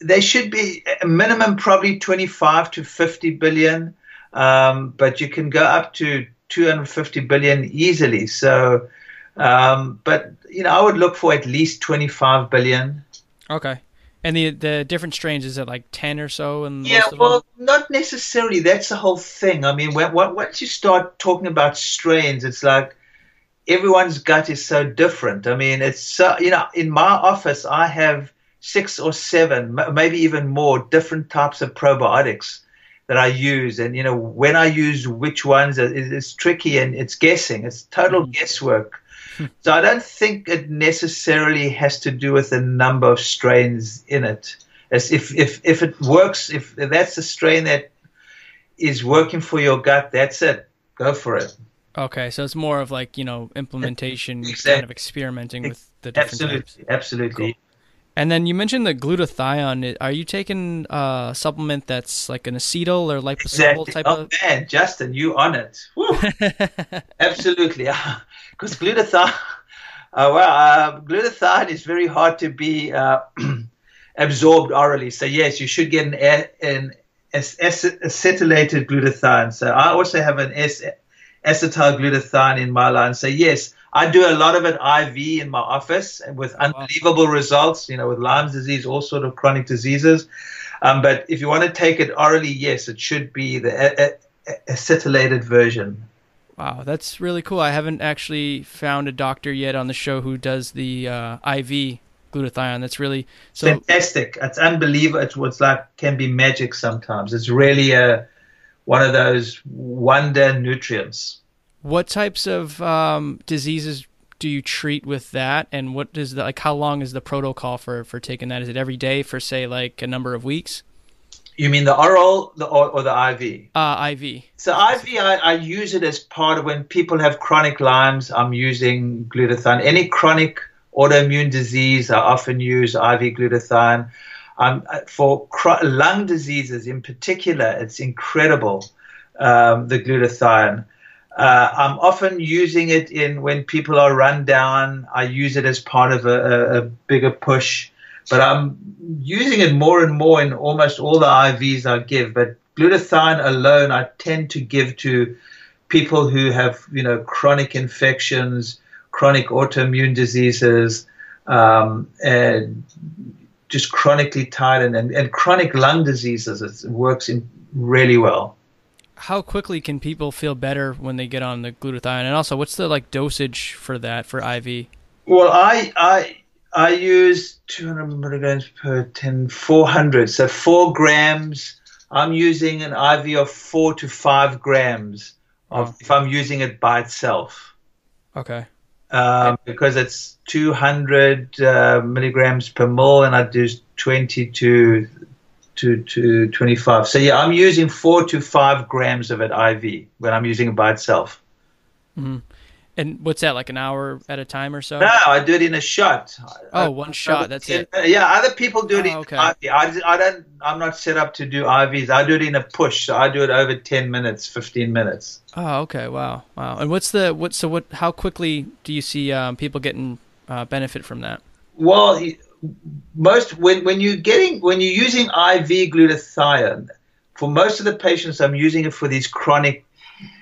they should be a minimum probably 25 to 50 billion, um, but you can go up to 250 billion easily. So, um, but you know, I would look for at least 25 billion. Okay. And the the different strains is it like ten or so? And yeah, well, not necessarily. That's the whole thing. I mean, when, once you start talking about strains, it's like everyone's gut is so different. I mean, it's so you know, in my office, I have six or seven, maybe even more different types of probiotics that I use, and you know when I use which ones it's tricky and it's guessing. It's total mm-hmm. guesswork. Hmm. so I don't think it necessarily has to do with the number of strains in it. As if if if it works, if that's the strain that is working for your gut, that's it. Go for it. Okay, so it's more of like you know implementation, exactly. kind of experimenting with the different absolutely, types. Absolutely, cool. And then you mentioned the glutathione. Are you taking a supplement that's like an acetyl or liposomal exactly. type oh, of? man, Justin, you on it? *laughs* Absolutely, *laughs* because glutathione. *laughs* Uh, well, uh, glutathione is very hard to be uh, *clears throat* absorbed orally. So yes, you should get an, an acetylated glutathione. So I also have an acetyl glutathione in my line. So yes, I do a lot of it IV in my office with unbelievable results, you know, with Lyme's disease, all sort of chronic diseases. Um, but if you want to take it orally, yes, it should be the a- a- acetylated version. Wow, that's really cool. I haven't actually found a doctor yet on the show who does the uh, IV glutathione. That's really so fantastic. It's unbelievable. It's what's like can be magic sometimes. It's really a one of those wonder nutrients. What types of um, diseases do you treat with that, and what is the like? How long is the protocol for for taking that? Is it every day for say like a number of weeks? You mean the oral the, or, or the IV? Uh, IV. So IV, I, I, use it as part of when people have chronic Lyme's. I'm using glutathione. Any chronic autoimmune disease, I often use IV glutathione. Um, for cr- lung diseases in particular, it's incredible um, the glutathione. Uh, I'm often using it in when people are run down. I use it as part of a, a, bigger push, but I'm using it more and more in almost all the IVs I give. But glutathione alone, I tend to give to people who have, you know, chronic infections, chronic autoimmune diseases, um, and just chronically tired and, and, and chronic lung diseases. It works in really well how quickly can people feel better when they get on the glutathione? And also, what's the like dosage for that for IV? Well, I I I use 200 milligrams per 10, 400. So four grams. I'm using an IV of four to five grams of, if I'm using it by itself. Okay. Um, because it's 200 uh, milligrams per mil, and I do 20 to to to 25. So yeah, I'm using four to five grams of it IV when I'm using it by itself. Mm-hmm. And what's that like an hour at a time or so? No, I do it in a shot. Oh, I, one shot. That's it. Yeah, other people do it oh, in okay. IV. I, I don't. I'm not set up to do IVs. I do it in a push. So I do it over 10 minutes, 15 minutes. Oh, okay. Wow, wow. And what's the what? So what? How quickly do you see um, people getting uh, benefit from that? Well, most when when you're getting when you're using IV glutathione, for most of the patients, I'm using it for these chronic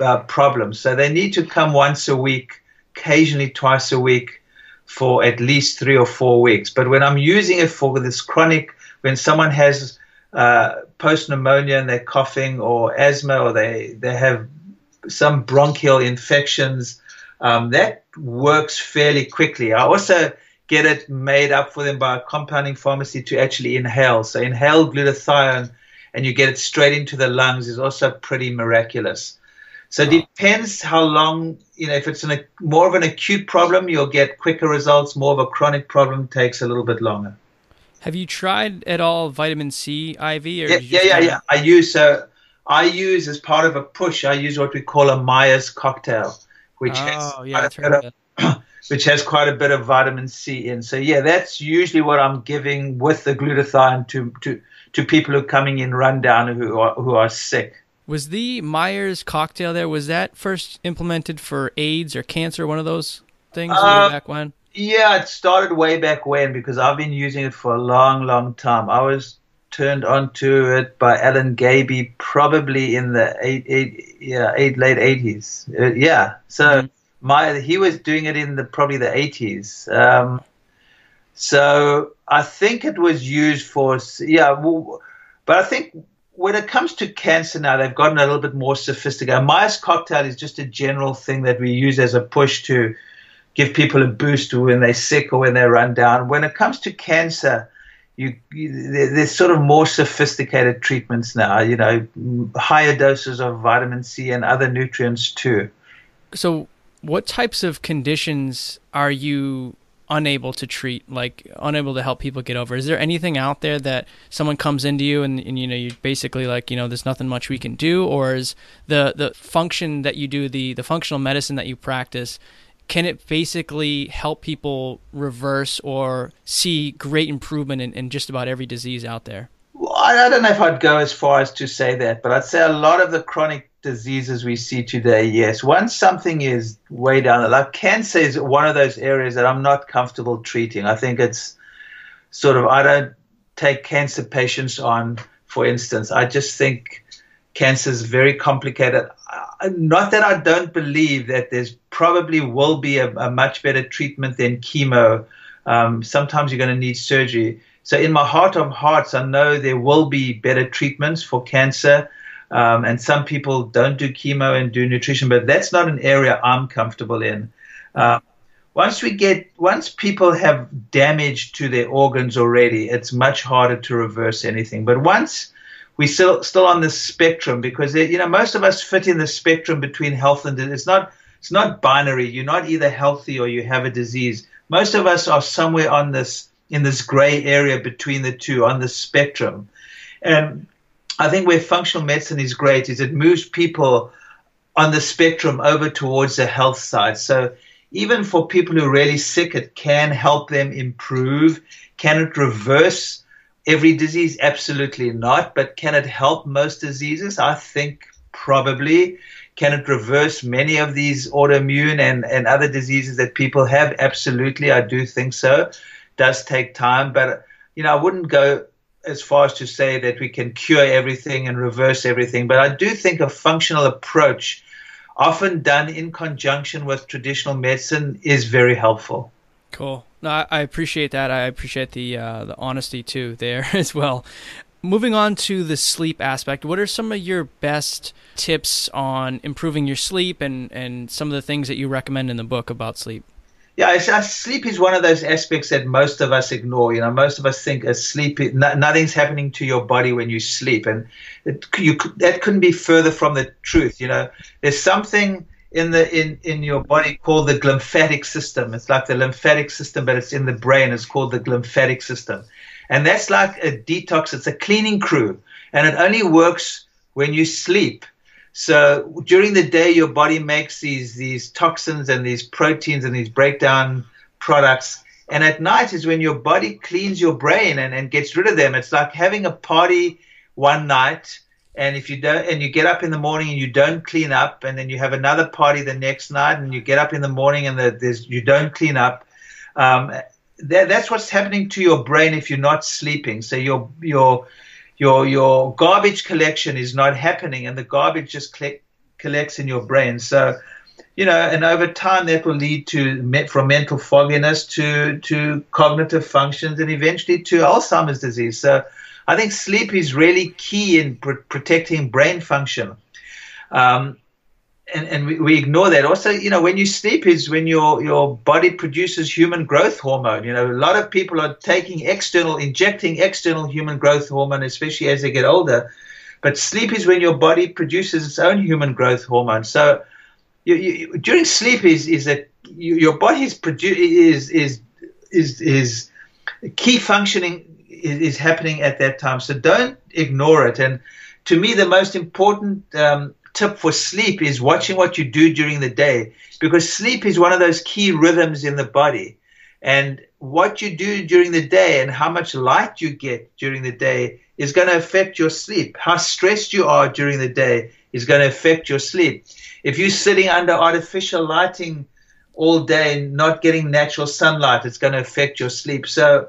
uh, problems. So they need to come once a week, occasionally twice a week, for at least three or four weeks. But when I'm using it for this chronic, when someone has uh, post pneumonia and they're coughing, or asthma, or they they have some bronchial infections, um, that works fairly quickly. I also get it made up for them by a compounding pharmacy to actually inhale. So inhale glutathione and you get it straight into the lungs is also pretty miraculous. So it depends how long, you know, if it's an, a, more of an acute problem, you'll get quicker results. More of a chronic problem takes a little bit longer. Have you tried at all vitamin C IV? yeah, yeah, yeah, yeah. I use, uh, I use as part of a push, I use what we call a Myers cocktail, which oh, has yeah, quite a of, which has quite a bit of vitamin C in. So yeah, that's usually what I'm giving with the glutathione to to to people who are coming in rundown who are who are sick. Was the Myers cocktail there? Was that first implemented for AIDS or cancer? One of those things uh, way back when. Yeah, it started way back when because I've been using it for a long, long time. I was turned onto it by Alan Gaby probably in the eight, eight, yeah, eight, late eighties. Uh, yeah, so. Mm-hmm my he was doing it in the probably the 80s. Um, so I think it was used for yeah, well, but I think when it comes to cancer now, they've gotten a little bit more sophisticated. Myers cocktail is just a general thing that we use as a push to give people a boost when they're sick or when they're run down. When it comes to cancer, you, you, there's sort of more sophisticated treatments now. You know, higher doses of vitamin C and other nutrients too. So what types of conditions are you unable to treat like unable to help people get over? Is there anything out there that someone comes into you and, and you know you basically like you know there's nothing much we can do? Or is the the function that you do the the functional medicine that you practice can it basically help people reverse or see great improvement in, in just about every disease out there? Well, I don't know if I'd go as far as to say that, but I'd say a lot of the chronic diseases we see today, yes. Once something is way down, like cancer is one of those areas that I'm not comfortable treating. I think it's sort of, I don't take cancer patients on, for instance. I just think cancer is very complicated. Not that I don't believe that there's probably will be a, a much better treatment than chemo. Um, sometimes you're going to need surgery. So, in my heart of hearts, I know there will be better treatments for cancer. Um, and some people don't do chemo and do nutrition, but that's not an area I'm comfortable in. Uh, once we get, once people have damage to their organs already, it's much harder to reverse anything. But once we still still on the spectrum, because you know most of us fit in the spectrum between health and it's not it's not binary. You're not either healthy or you have a disease. Most of us are somewhere on this in this gray area between the two on the spectrum, and I think where functional medicine is great is it moves people on the spectrum over towards the health side. So even for people who are really sick, it can help them improve. Can it reverse every disease? Absolutely not. But can it help most diseases? I think probably. Can it reverse many of these autoimmune and, and other diseases that people have? Absolutely. I do think so. It does take time, but you know, I wouldn't go as far as to say that we can cure everything and reverse everything, but I do think a functional approach, often done in conjunction with traditional medicine, is very helpful. Cool. No, I appreciate that. I appreciate the uh, the honesty too there *laughs* as well. Moving on to the sleep aspect, what are some of your best tips on improving your sleep and, and some of the things that you recommend in the book about sleep? Yeah, uh, sleep is one of those aspects that most of us ignore. You know, most of us think uh, sleep, nothing's happening to your body when you sleep, and it, you, that couldn't be further from the truth. You know, there's something in the in in your body called the glymphatic system. It's like the lymphatic system, but it's in the brain. It's called the glymphatic system, and that's like a detox. It's a cleaning crew, and it only works when you sleep. So during the day, your body makes these these toxins and these proteins and these breakdown products. And at night is when your body cleans your brain and, and gets rid of them. It's like having a party one night and if you don't and you get up in the morning and you don't clean up and then you have another party the next night and you get up in the morning and the, there's you don't clean up um, that, that's what's happening to your brain if you're not sleeping so your your your your garbage collection is not happening, and the garbage just collect, collects in your brain. So, you know, and over time that will lead to from mental fogginess to to cognitive functions, and eventually to Alzheimer's disease. So, I think sleep is really key in pr- protecting brain function. Um, and, and we, we, ignore that. Also, you know, when you sleep is when your your body produces human growth hormone. You know, a lot of people are taking external, injecting external human growth hormone, especially as they get older. But sleep is when your body produces its own human growth hormone. So, you, you, during sleep is is that you, your body is produ- is is is is key functioning is, is, happening at that time. So don't ignore it. And to me, the most important um, tip for sleep is watching what you do during the day because sleep is one of those key rhythms in the body. And what you do during the day and how much light you get during the day is going to affect your sleep. How stressed you are during the day is going to affect your sleep. If you're sitting under artificial lighting all day, and not getting natural sunlight, it's going to affect your sleep. So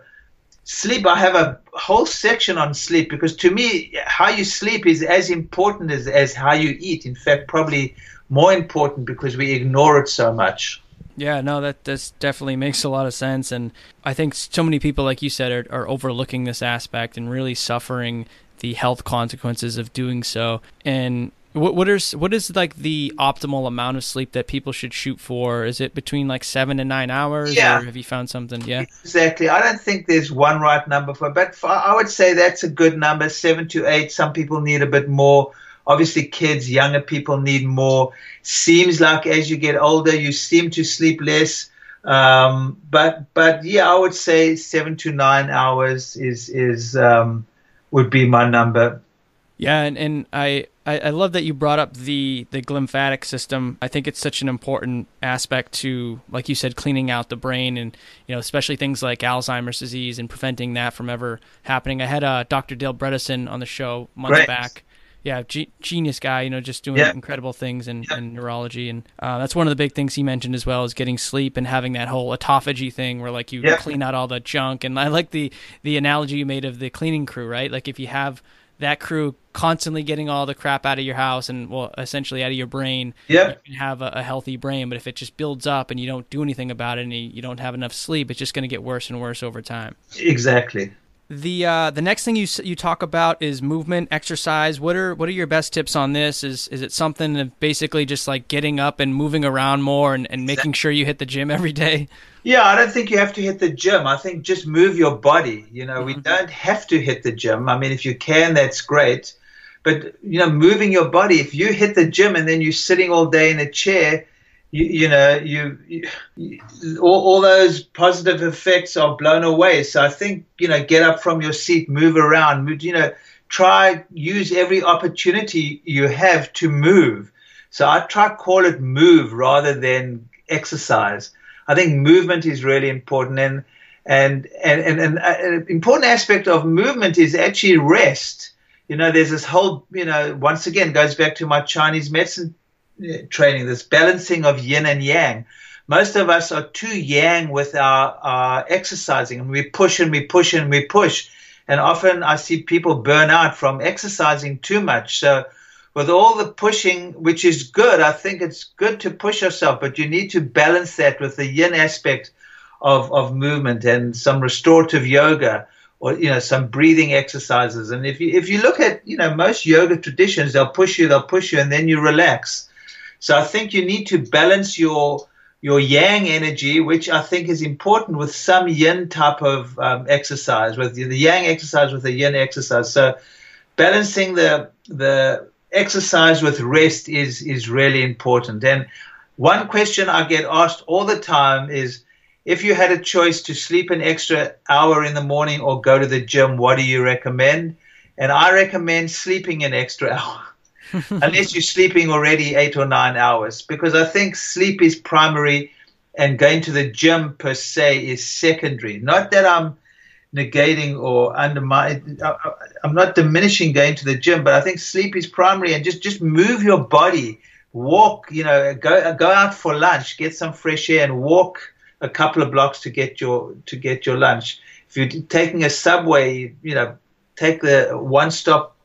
sleep i have a whole section on sleep because to me how you sleep is as important as, as how you eat. In fact probably more important because we ignore it so much. Yeah no that this definitely makes a lot of sense. And i think so many people like you said are, are overlooking this aspect and really suffering the health consequences of doing so. And what what is what is like the optimal amount of sleep that people should shoot for? Is it between like seven and nine hours? Yeah. Or have you found something? Yeah. Exactly. I don't think there's one right number for, but for, I would say that's a good number. Seven to eight. Some people need a bit more. Obviously, kids, younger people need more. Seems like as you get older, you seem to sleep less. Um, but but yeah, I would say seven to nine hours is is um, would be my number. Yeah, and, and I I, I love that you brought up the the glymphatic system. I think it's such an important aspect to, like you said, cleaning out the brain, and you know, especially things like Alzheimer's disease and preventing that from ever happening. I had uh, Dr. Dale Bredesen on the show months Great. back. Yeah, genius guy, you know, just doing yeah. incredible things in, yeah. in neurology, and uh, that's one of the big things he mentioned as well is getting sleep and having that whole autophagy thing where like you yeah. clean out all the junk. And I like the the analogy you made of the cleaning crew, right? Like if you have that crew constantly getting all the crap out of your house and well essentially out of your brain. Yep. you can have a, a, healthy brain but if it just builds up and you don't do anything about it and you don't have enough sleep it's just going to get worse and worse over time. Exactly the uh, the next thing you you talk about is movement, exercise. What are what are your best tips on this? Is is it something of basically just like getting up and moving around more and, and making sure you hit the gym every day? Yeah, I don't think you have to hit the gym. I think just move your body. You know, mm-hmm. we don't have to hit the gym. I mean, if you can, that's great. But you know, moving your body. If you hit the gym and then you're sitting all day in a chair, you, you know, you, you all, all, those positive effects are blown away. So I think, you know, get up from your seat, move around, move, you know, try use every opportunity you have to move. So I try call it move rather than exercise. I think movement is really important and and and, and, and uh, an important aspect of movement is actually rest. You know, there's this whole, you know, once again goes back to my Chinese medicine training, this balancing of yin and yang. Most of us are too yang with our, our exercising, and we push and we push and we push. And often I see people burn out from exercising too much. So, with all the pushing, which is good, I think it's good to push yourself, but you need to balance that with the yin aspect of, of movement and some restorative yoga or you know some breathing exercises and if you if you look at you know most yoga traditions they'll push you they'll push you and then you relax so I think you need to balance your your yang energy, which I think is important with some yin type of um, exercise, with the yang exercise with the yin exercise. So balancing the the exercise with rest is is really important. And one question I get asked all the time is if you had a choice to sleep an extra hour in the morning or go to the gym, what do you recommend? And I recommend sleeping an extra *laughs* hour. *laughs* unless you're sleeping already eight or nine hours, because I think sleep is primary and going to the gym per se is secondary. Not that I'm negating or undermining, I'm not diminishing going to the gym, but I think sleep is primary and just, just move your body, walk, you know, go, go out for lunch, get some fresh air and walk a couple of blocks to get your, to get your lunch. If you're taking a subway, you know, take the one stop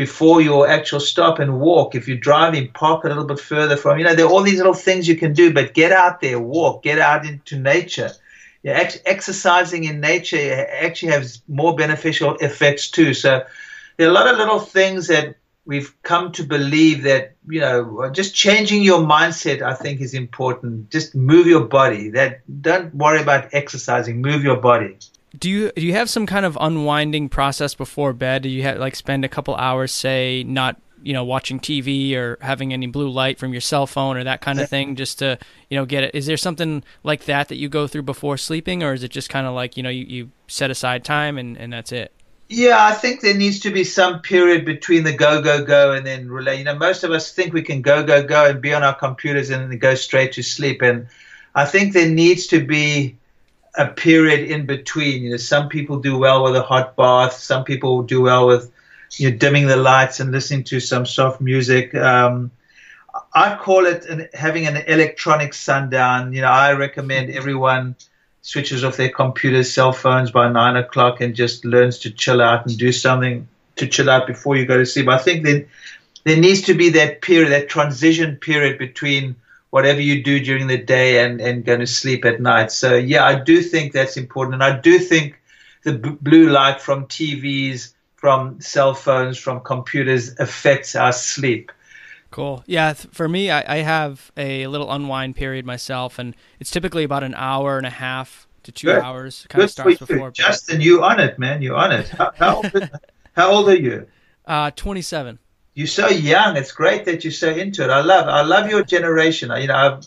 before your actual stop and walk. If you're driving, park a little bit further from. You know, there are all these little things you can do, but get out there, walk, get out into nature. Yeah, ex- exercising in nature actually has more beneficial effects too. So there are a lot of little things that we've come to believe that you know just changing your mindset i think is important just move your body that don't worry about exercising move your body do you do you have some kind of unwinding process before bed? Do you have like spend a couple hours, say, not you know watching TV or having any blue light from your cell phone or that kind of thing, just to you know get it? Is there something like that that you go through before sleeping, or is it just kind of like you know you, you set aside time and and that's it? Yeah, I think there needs to be some period between the go, go, go and then relay. You know, most of us think we can go, go, go and be on our computers and then go straight to sleep. And I think there needs to be a period in between. You know, some people do well with a hot bath. Some people do well with you know, dimming the lights and listening to some soft music. Um, I call it an, having an electronic sundown. You know, I recommend everyone switches off their computers, cell phones by nine o'clock, and just learns to chill out and do something to chill out before you go to sleep. I think then there needs to be that period, that transition period between whatever you do during the day and, and going to sleep at night. So, yeah, I do think that's important. And I do think the b- blue light from TVs, from cell phones, from computers affects our sleep. Cool. Yeah, th- for me, I, I have a little unwind period myself, and it's typically about an hour and a half to two Good. hours. Kind Good of starts before. Justin, you on it, man. You on it. How, how, old, *laughs* how old are you? Uh, 27 you're so young. It's great that you're so into it. I love I love your generation. You know, I've,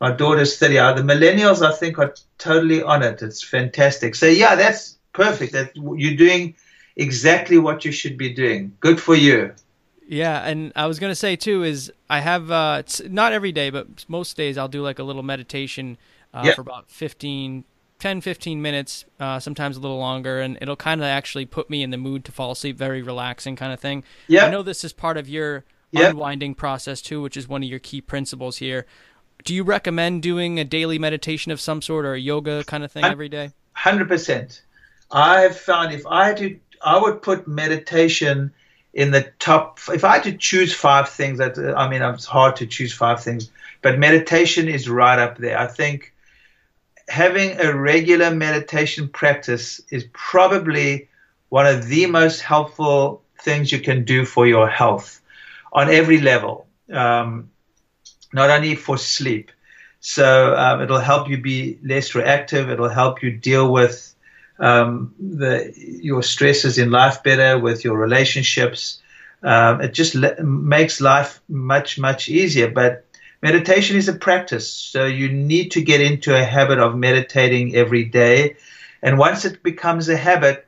my daughter's 30. Uh, the millennials, I think, are totally on it. It's fantastic. So yeah, that's perfect. That you're doing exactly what you should be doing. Good for you. Yeah, and I was gonna say too is I have uh, it's not every day, but most days I'll do like a little meditation uh, yep. for about 15, 10, 15 minutes, uh, sometimes a little longer, and it'll kind of actually put me in the mood to fall asleep. Very relaxing kind of thing. Yeah. I know this is part of your yep. unwinding process too, which is one of your key principles here. Do you recommend doing a daily meditation of some sort or a yoga kind of thing every day? Hundred percent. I have found if I do, I would put meditation in the top. If I had to choose five things, that I mean, it's hard to choose five things, but meditation is right up there. I think having a regular meditation practice is probably one of the most helpful things you can do for your health on every level, um, not only for sleep. So um, it'll help you be less reactive. It'll help you deal with um, the, your stresses in life better, with your relationships. Um, it just le- makes life much, much easier. But meditation is a practice. So you need to get into a habit of meditating every day. And once it becomes a habit,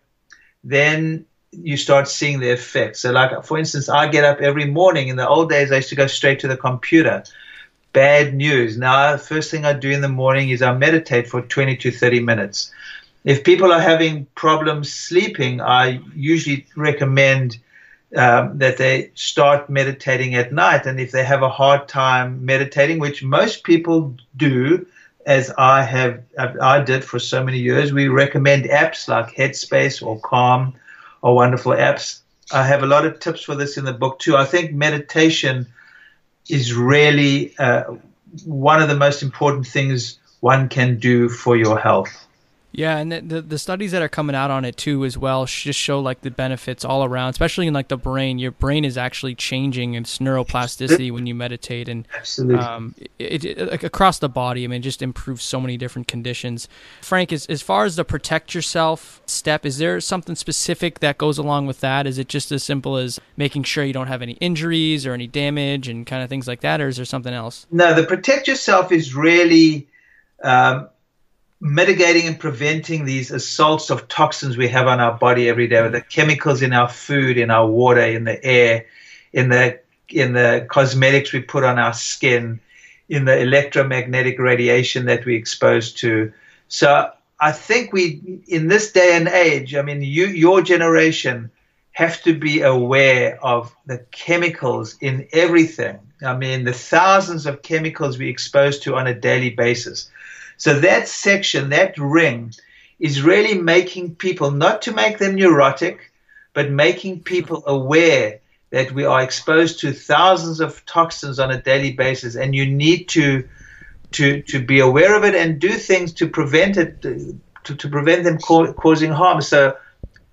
then you start seeing the effects. So, like for instance, I get up every morning. In the old days, I used to go straight to the computer. Bad news. Now, the first thing I do in the morning is I meditate for 20 to 30 minutes. If people are having problems sleeping, I usually recommend um, that they start meditating at night. And if they have a hard time meditating, which most people do, as I have, I did for so many years, we recommend apps like Headspace or Calm or wonderful apps. I have a lot of tips for this in the book too. I think meditation is really uh, one of the most important things one can do for your health. Yeah, and the the studies that are coming out on it too as well just show like the benefits all around, especially in like the brain. Your brain is actually changing its neuroplasticity when you meditate, and um, it, it, like across the body. I mean, just improves so many different conditions. Frank, as as far as the protect yourself step, is there something specific that goes along with that? Is it just as simple as making sure you don't have any injuries or any damage and kind of things like that, or is there something else? No, the protect yourself is really. Um, mitigating and preventing these assaults of toxins we have on our body every day, with the chemicals in our food, in our water, in the air, in the in the cosmetics we put on our skin, in the electromagnetic radiation that we expose to. So I think we, in this day and age, I mean, you, your generation, have to be aware of the chemicals in everything. I mean, the thousands of chemicals we expose to on a daily basis. So that section, that ring, is really making people, not to make them neurotic, but making people aware that we are exposed to thousands of toxins on a daily basis, and you need to to to be aware of it and do things to prevent it to, to prevent them ca- causing harm. So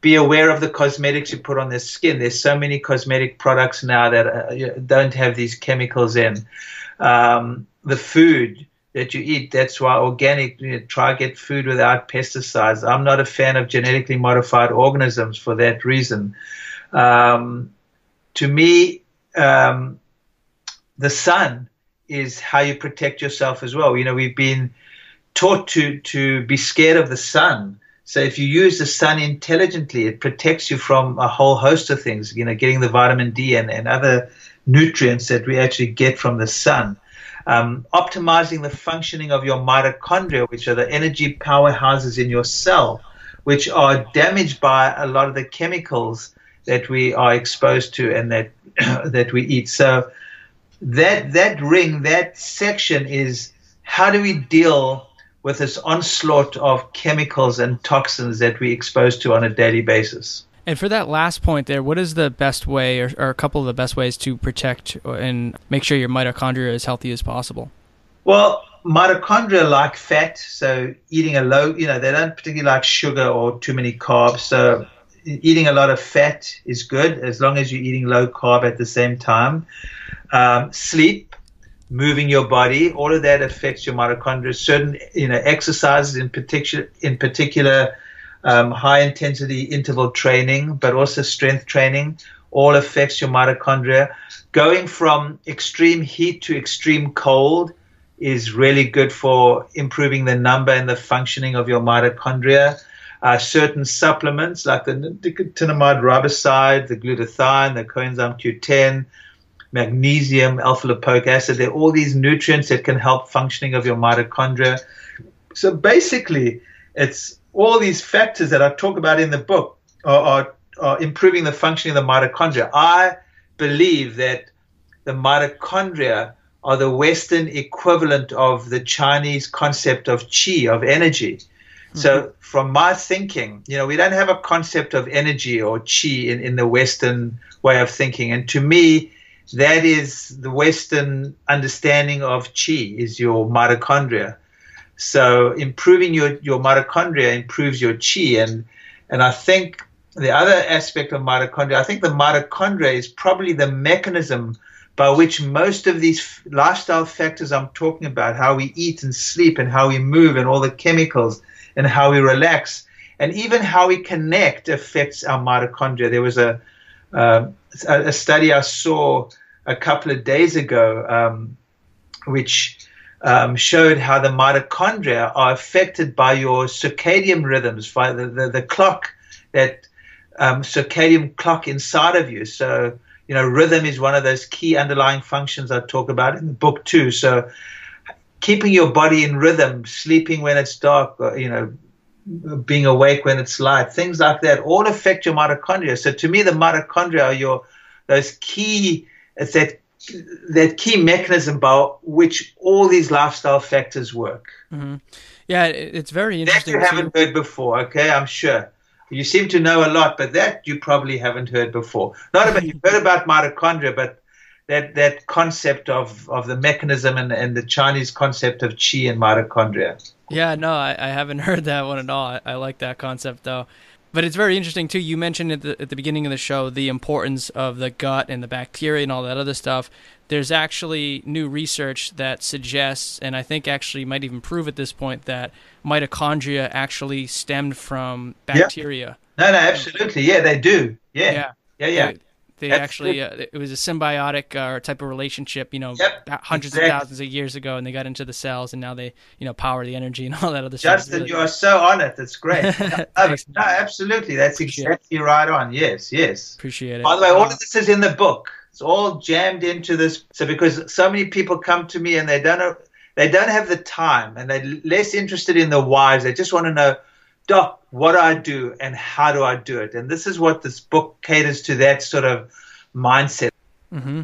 be aware of the cosmetics you put on their skin. There's so many cosmetic products now that uh, don't have these chemicals in. Um, the food that you eat. That's why organic, you know, try get food without pesticides. I'm not a fan of genetically modified organisms for that reason. Um, to me, um, the sun is how you protect yourself as well. You know, we've been taught to to be scared of the sun. So if you use the sun intelligently, it protects you from a whole host of things. You know, getting the vitamin D and, and other nutrients that we actually get from the sun um, optimizing the functioning of your mitochondria, which are the energy powerhouses in your cell, which are damaged by a lot of the chemicals that we are exposed to and that *clears throat* that we eat. So that that ring, that section is how do we deal with this onslaught of chemicals and toxins that we expose to on a daily basis? And for that last point there, what is the best way, or, or, a couple of the best ways to protect and make sure your mitochondria is healthy as possible? Well, mitochondria like fat, so eating a low, you know, they don't particularly like sugar or too many carbs. So eating a lot of fat is good as long as you're eating low carb at the same time. Um, sleep, moving your body, all of that affects your mitochondria. Certain, you know, exercises in particular, in particular um, high intensity interval training, but also strength training, all affects your mitochondria. Going from extreme heat to extreme cold is really good for improving the number and the functioning of your mitochondria. Uh, certain supplements like the nicotinamide riboside, the glutathione, the coenzyme Q10, magnesium, alpha lipoic acid, they're all these nutrients that can help functioning of your mitochondria. So basically, it's all these factors that I talk about in the book are, are, are improving the functioning of the mitochondria. I believe that the mitochondria are the Western equivalent of the Chinese concept of chi, of energy. Mm-hmm. So, from my thinking, you know, we don't have a concept of energy or chi in, in the Western way of thinking. And to me, that is the Western understanding of chi is your mitochondria. So improving your, your mitochondria improves your chi. And, and I think the other aspect of mitochondria, I think the mitochondria is probably the mechanism by which most of these lifestyle factors I'm talking about, how we eat and sleep and how we move and all the chemicals and how we relax and even how we connect affects our mitochondria. There was a, uh, a study I saw a couple of days ago, um, which um, showed how the mitochondria are affected by your circadian rhythms, by the, the, the clock, that um, circadian clock inside of you. So, you know, rhythm is one of those key underlying functions I talk about in the book too. So, keeping your body in rhythm, sleeping when it's dark, or, you know, being awake when it's light, things like that, all affect your mitochondria. So, to me, the mitochondria are your those key. It's that that key mechanism by which all these lifestyle factors work. Mm-hmm. Yeah, it's very interesting. That you haven't heard before, okay? I'm sure. You seem to know a lot, but that you probably haven't heard before. Not about you've heard about mitochondria, but that that concept of of the mechanism and, and the Chinese concept of qi and mitochondria. Yeah, no, I, I haven't *laughs* heard that one at all. I, I like that concept though. But it's very interesting too. You mentioned at the, at the beginning of the show the importance of the gut and the bacteria and all that other stuff. There's actually new research that suggests, and I think actually might even prove at this point, that mitochondria actually stemmed from bacteria. Yeah. No, no, absolutely. Yeah, they do. Yeah. Yeah, yeah. yeah. They, they actually, uh, it was a symbiotic uh, type of relationship, you know, yep, hundreds exactly. of thousands of years ago, and they got into the cells, and now they, you know, power the energy and *laughs* all that other Justin, stuff. Justin, really you are so on it. That's great. *laughs* no, absolutely. That's Appreciate exactly it. right on. Yes, yes. Appreciate it. By the way, all of this is in the book. It's all jammed into this. So because so many people come to me and they don't know, they don't have the time, and they're less interested in the whys. They just want to know doc, what do I do and how do I do it? And this is what this book caters to that sort of mindset. Mm-hmm.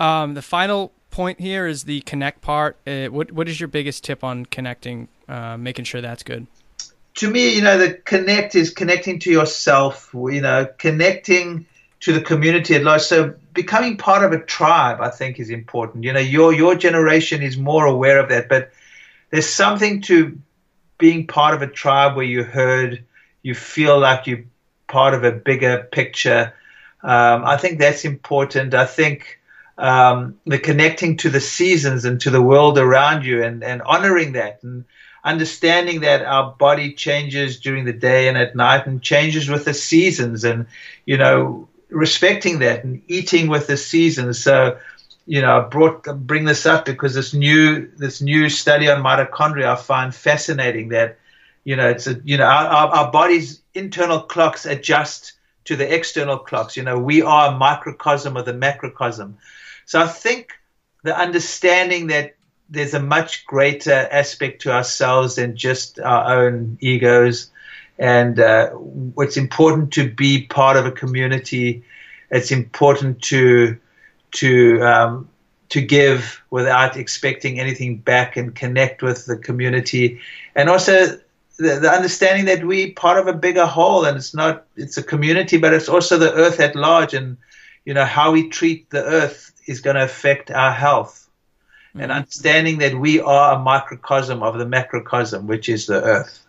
Um, the final point here is the connect part. Uh, what what is your biggest tip on connecting, uh, making sure that's good? To me, you know, the connect is connecting to yourself. You know, connecting to the community at large. So becoming part of a tribe, I think, is important. You know, your your generation is more aware of that, but there's something to being part of a tribe where you heard, you feel like you're part of a bigger picture. Um, I think that's important. I think um, the connecting to the seasons and to the world around you and, and honoring that and understanding that our body changes during the day and at night and changes with the seasons and, you know, respecting that and eating with the seasons. So, you know, I brought bring this up because this new this new study on mitochondria I find fascinating. That you know, it's a you know our, our, body's internal clocks adjust to the external clocks. You know, we are a microcosm of the macrocosm. So I think the understanding that there's a much greater aspect to ourselves than just our own egos, and uh, it's important to be part of a community. It's important to to um, to give without expecting anything back and connect with the community, and also the, the understanding that we part of a bigger whole, and it's not it's a community, but it's also the earth at large, and you know how we treat the earth is going to affect our health, mm-hmm. and understanding that we are a microcosm of the macrocosm, which is the earth.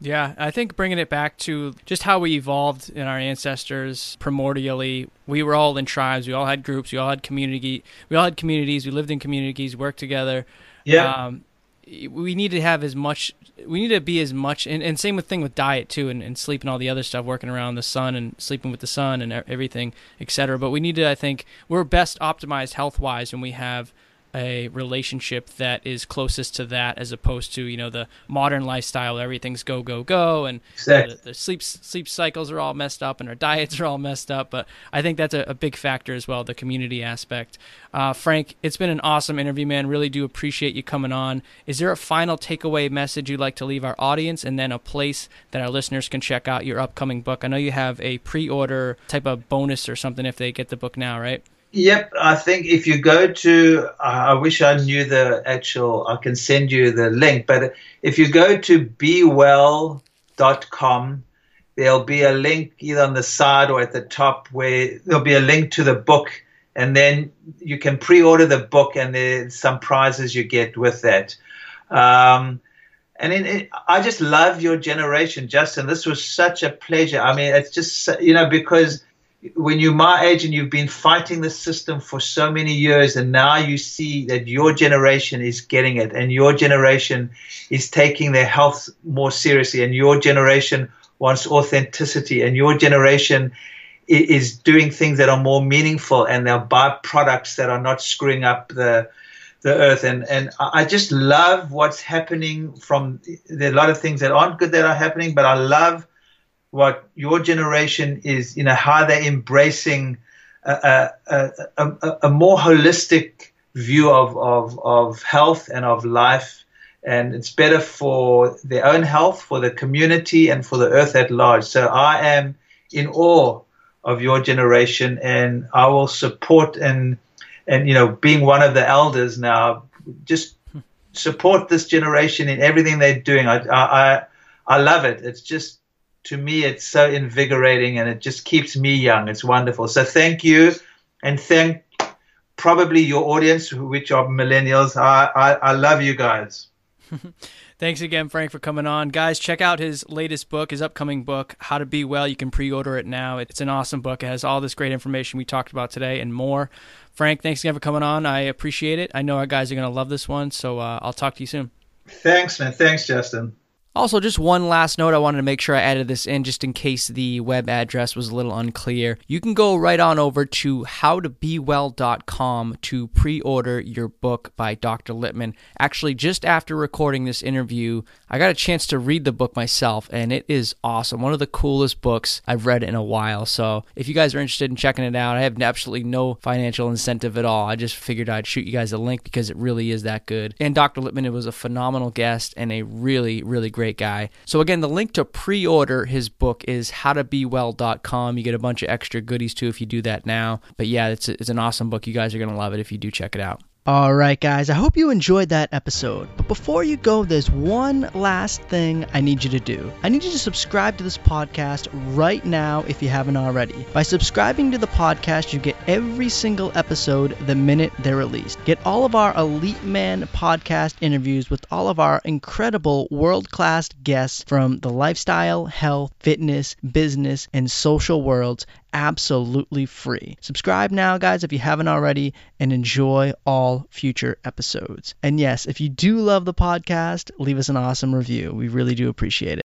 Yeah, I think bringing it back to just how we evolved in our ancestors primordially, we were all in tribes, we all had groups, we all had community, we all had communities, we lived in communities, worked together. Yeah. Um, we need to have as much we need to be as much and, and same with thing with diet too and, and sleep and all the other stuff working around the sun and sleeping with the sun and everything etc but we need to i think we're best optimized health wise when we have a relationship that is closest to that as opposed to you know the modern lifestyle everything's go go go and exactly. the, the, sleep sleep cycles are all messed up and our *laughs* diets are all messed up. But i think that's a, a big factor as well the community aspect. Uh, frank it's been an awesome interview man. Really do appreciate you coming on. Is there a final takeaway message you'd like to leave our audience and then a place that our listeners can check out your upcoming book? I know you have a pre-order type of bonus or something if they get the book now right Yep, I think if you go to, I wish I knew the actual, I can send you the link, but if you go to bewell.com, there'll be a link either on the side or at the top where there'll be a link to the book, and then you can pre order the book, and there's some prizes you get with that. Um, and in, in, I just love your generation, Justin. This was such a pleasure. I mean, it's just, you know, because when you're my age and you've been fighting the system for so many years and now you see that your generation is getting it and your generation is taking their health more seriously and your generation wants authenticity and your generation is doing things that are more meaningful and they'll buy products that are not screwing up the the earth. And and I just love what's happening from there are a lot of things that aren't good that are happening but I love what your generation is, you know, how they're embracing a, a, a, a more holistic view of, of, of health and of life. And it's better for their own health, for the community, and for the earth at large. So I am in awe of your generation, and I will support and and you know, being one of the elders now, just support this generation in everything they're doing. I I I love it. It's just to me, it's so invigorating and it just keeps me young. It's wonderful. So thank you, and thank probably your audience, which are millennials. I, I, I love you guys. *laughs* Thanks again, Frank, for coming on. Guys, check out his latest book, his upcoming book, How to Be Well. You can pre order it now. It's an awesome book. It has all this great information we talked about today and more. Frank, thanks again for coming on. I appreciate it. I know our guys are going to love this one, so uh, I'll talk to you soon. Thanks, man. Thanks, Justin. Also, just one last note I wanted to make sure I added this in just in case the web address was a little unclear. You can go right on over to howtobewell.com to pre order your book by Dr. Lipman. Actually, just after recording this interview, I got a chance to read the book myself, and it is awesome. One of the coolest books I've read in a while. So, if you guys are interested in checking it out, I have absolutely no financial incentive at all. I just figured I'd shoot you guys a link because it really is that good. And Dr. Lipman, it was a phenomenal guest and a really, really great great guy. So, again, the link to pre order his book is howtobewell.com. You get a bunch of extra goodies too if you do that now. But yeah, it's, it's an awesome book. You guys are going to love it if you do check it out. All right, guys, I hope you enjoyed that episode. But before you go, there's one last thing I need you to do. I need you to subscribe to this podcast right now if you haven't already. By subscribing to the podcast, you get every single episode the minute they're released. Get all of our Elite Man podcast interviews with all of our incredible world class guests from the lifestyle, health, fitness, business, and social worlds absolutely free. Subscribe now, guys, if you haven't already, and enjoy all future episodes. And yes, if you do love the podcast, leave us an awesome review. We really do appreciate it.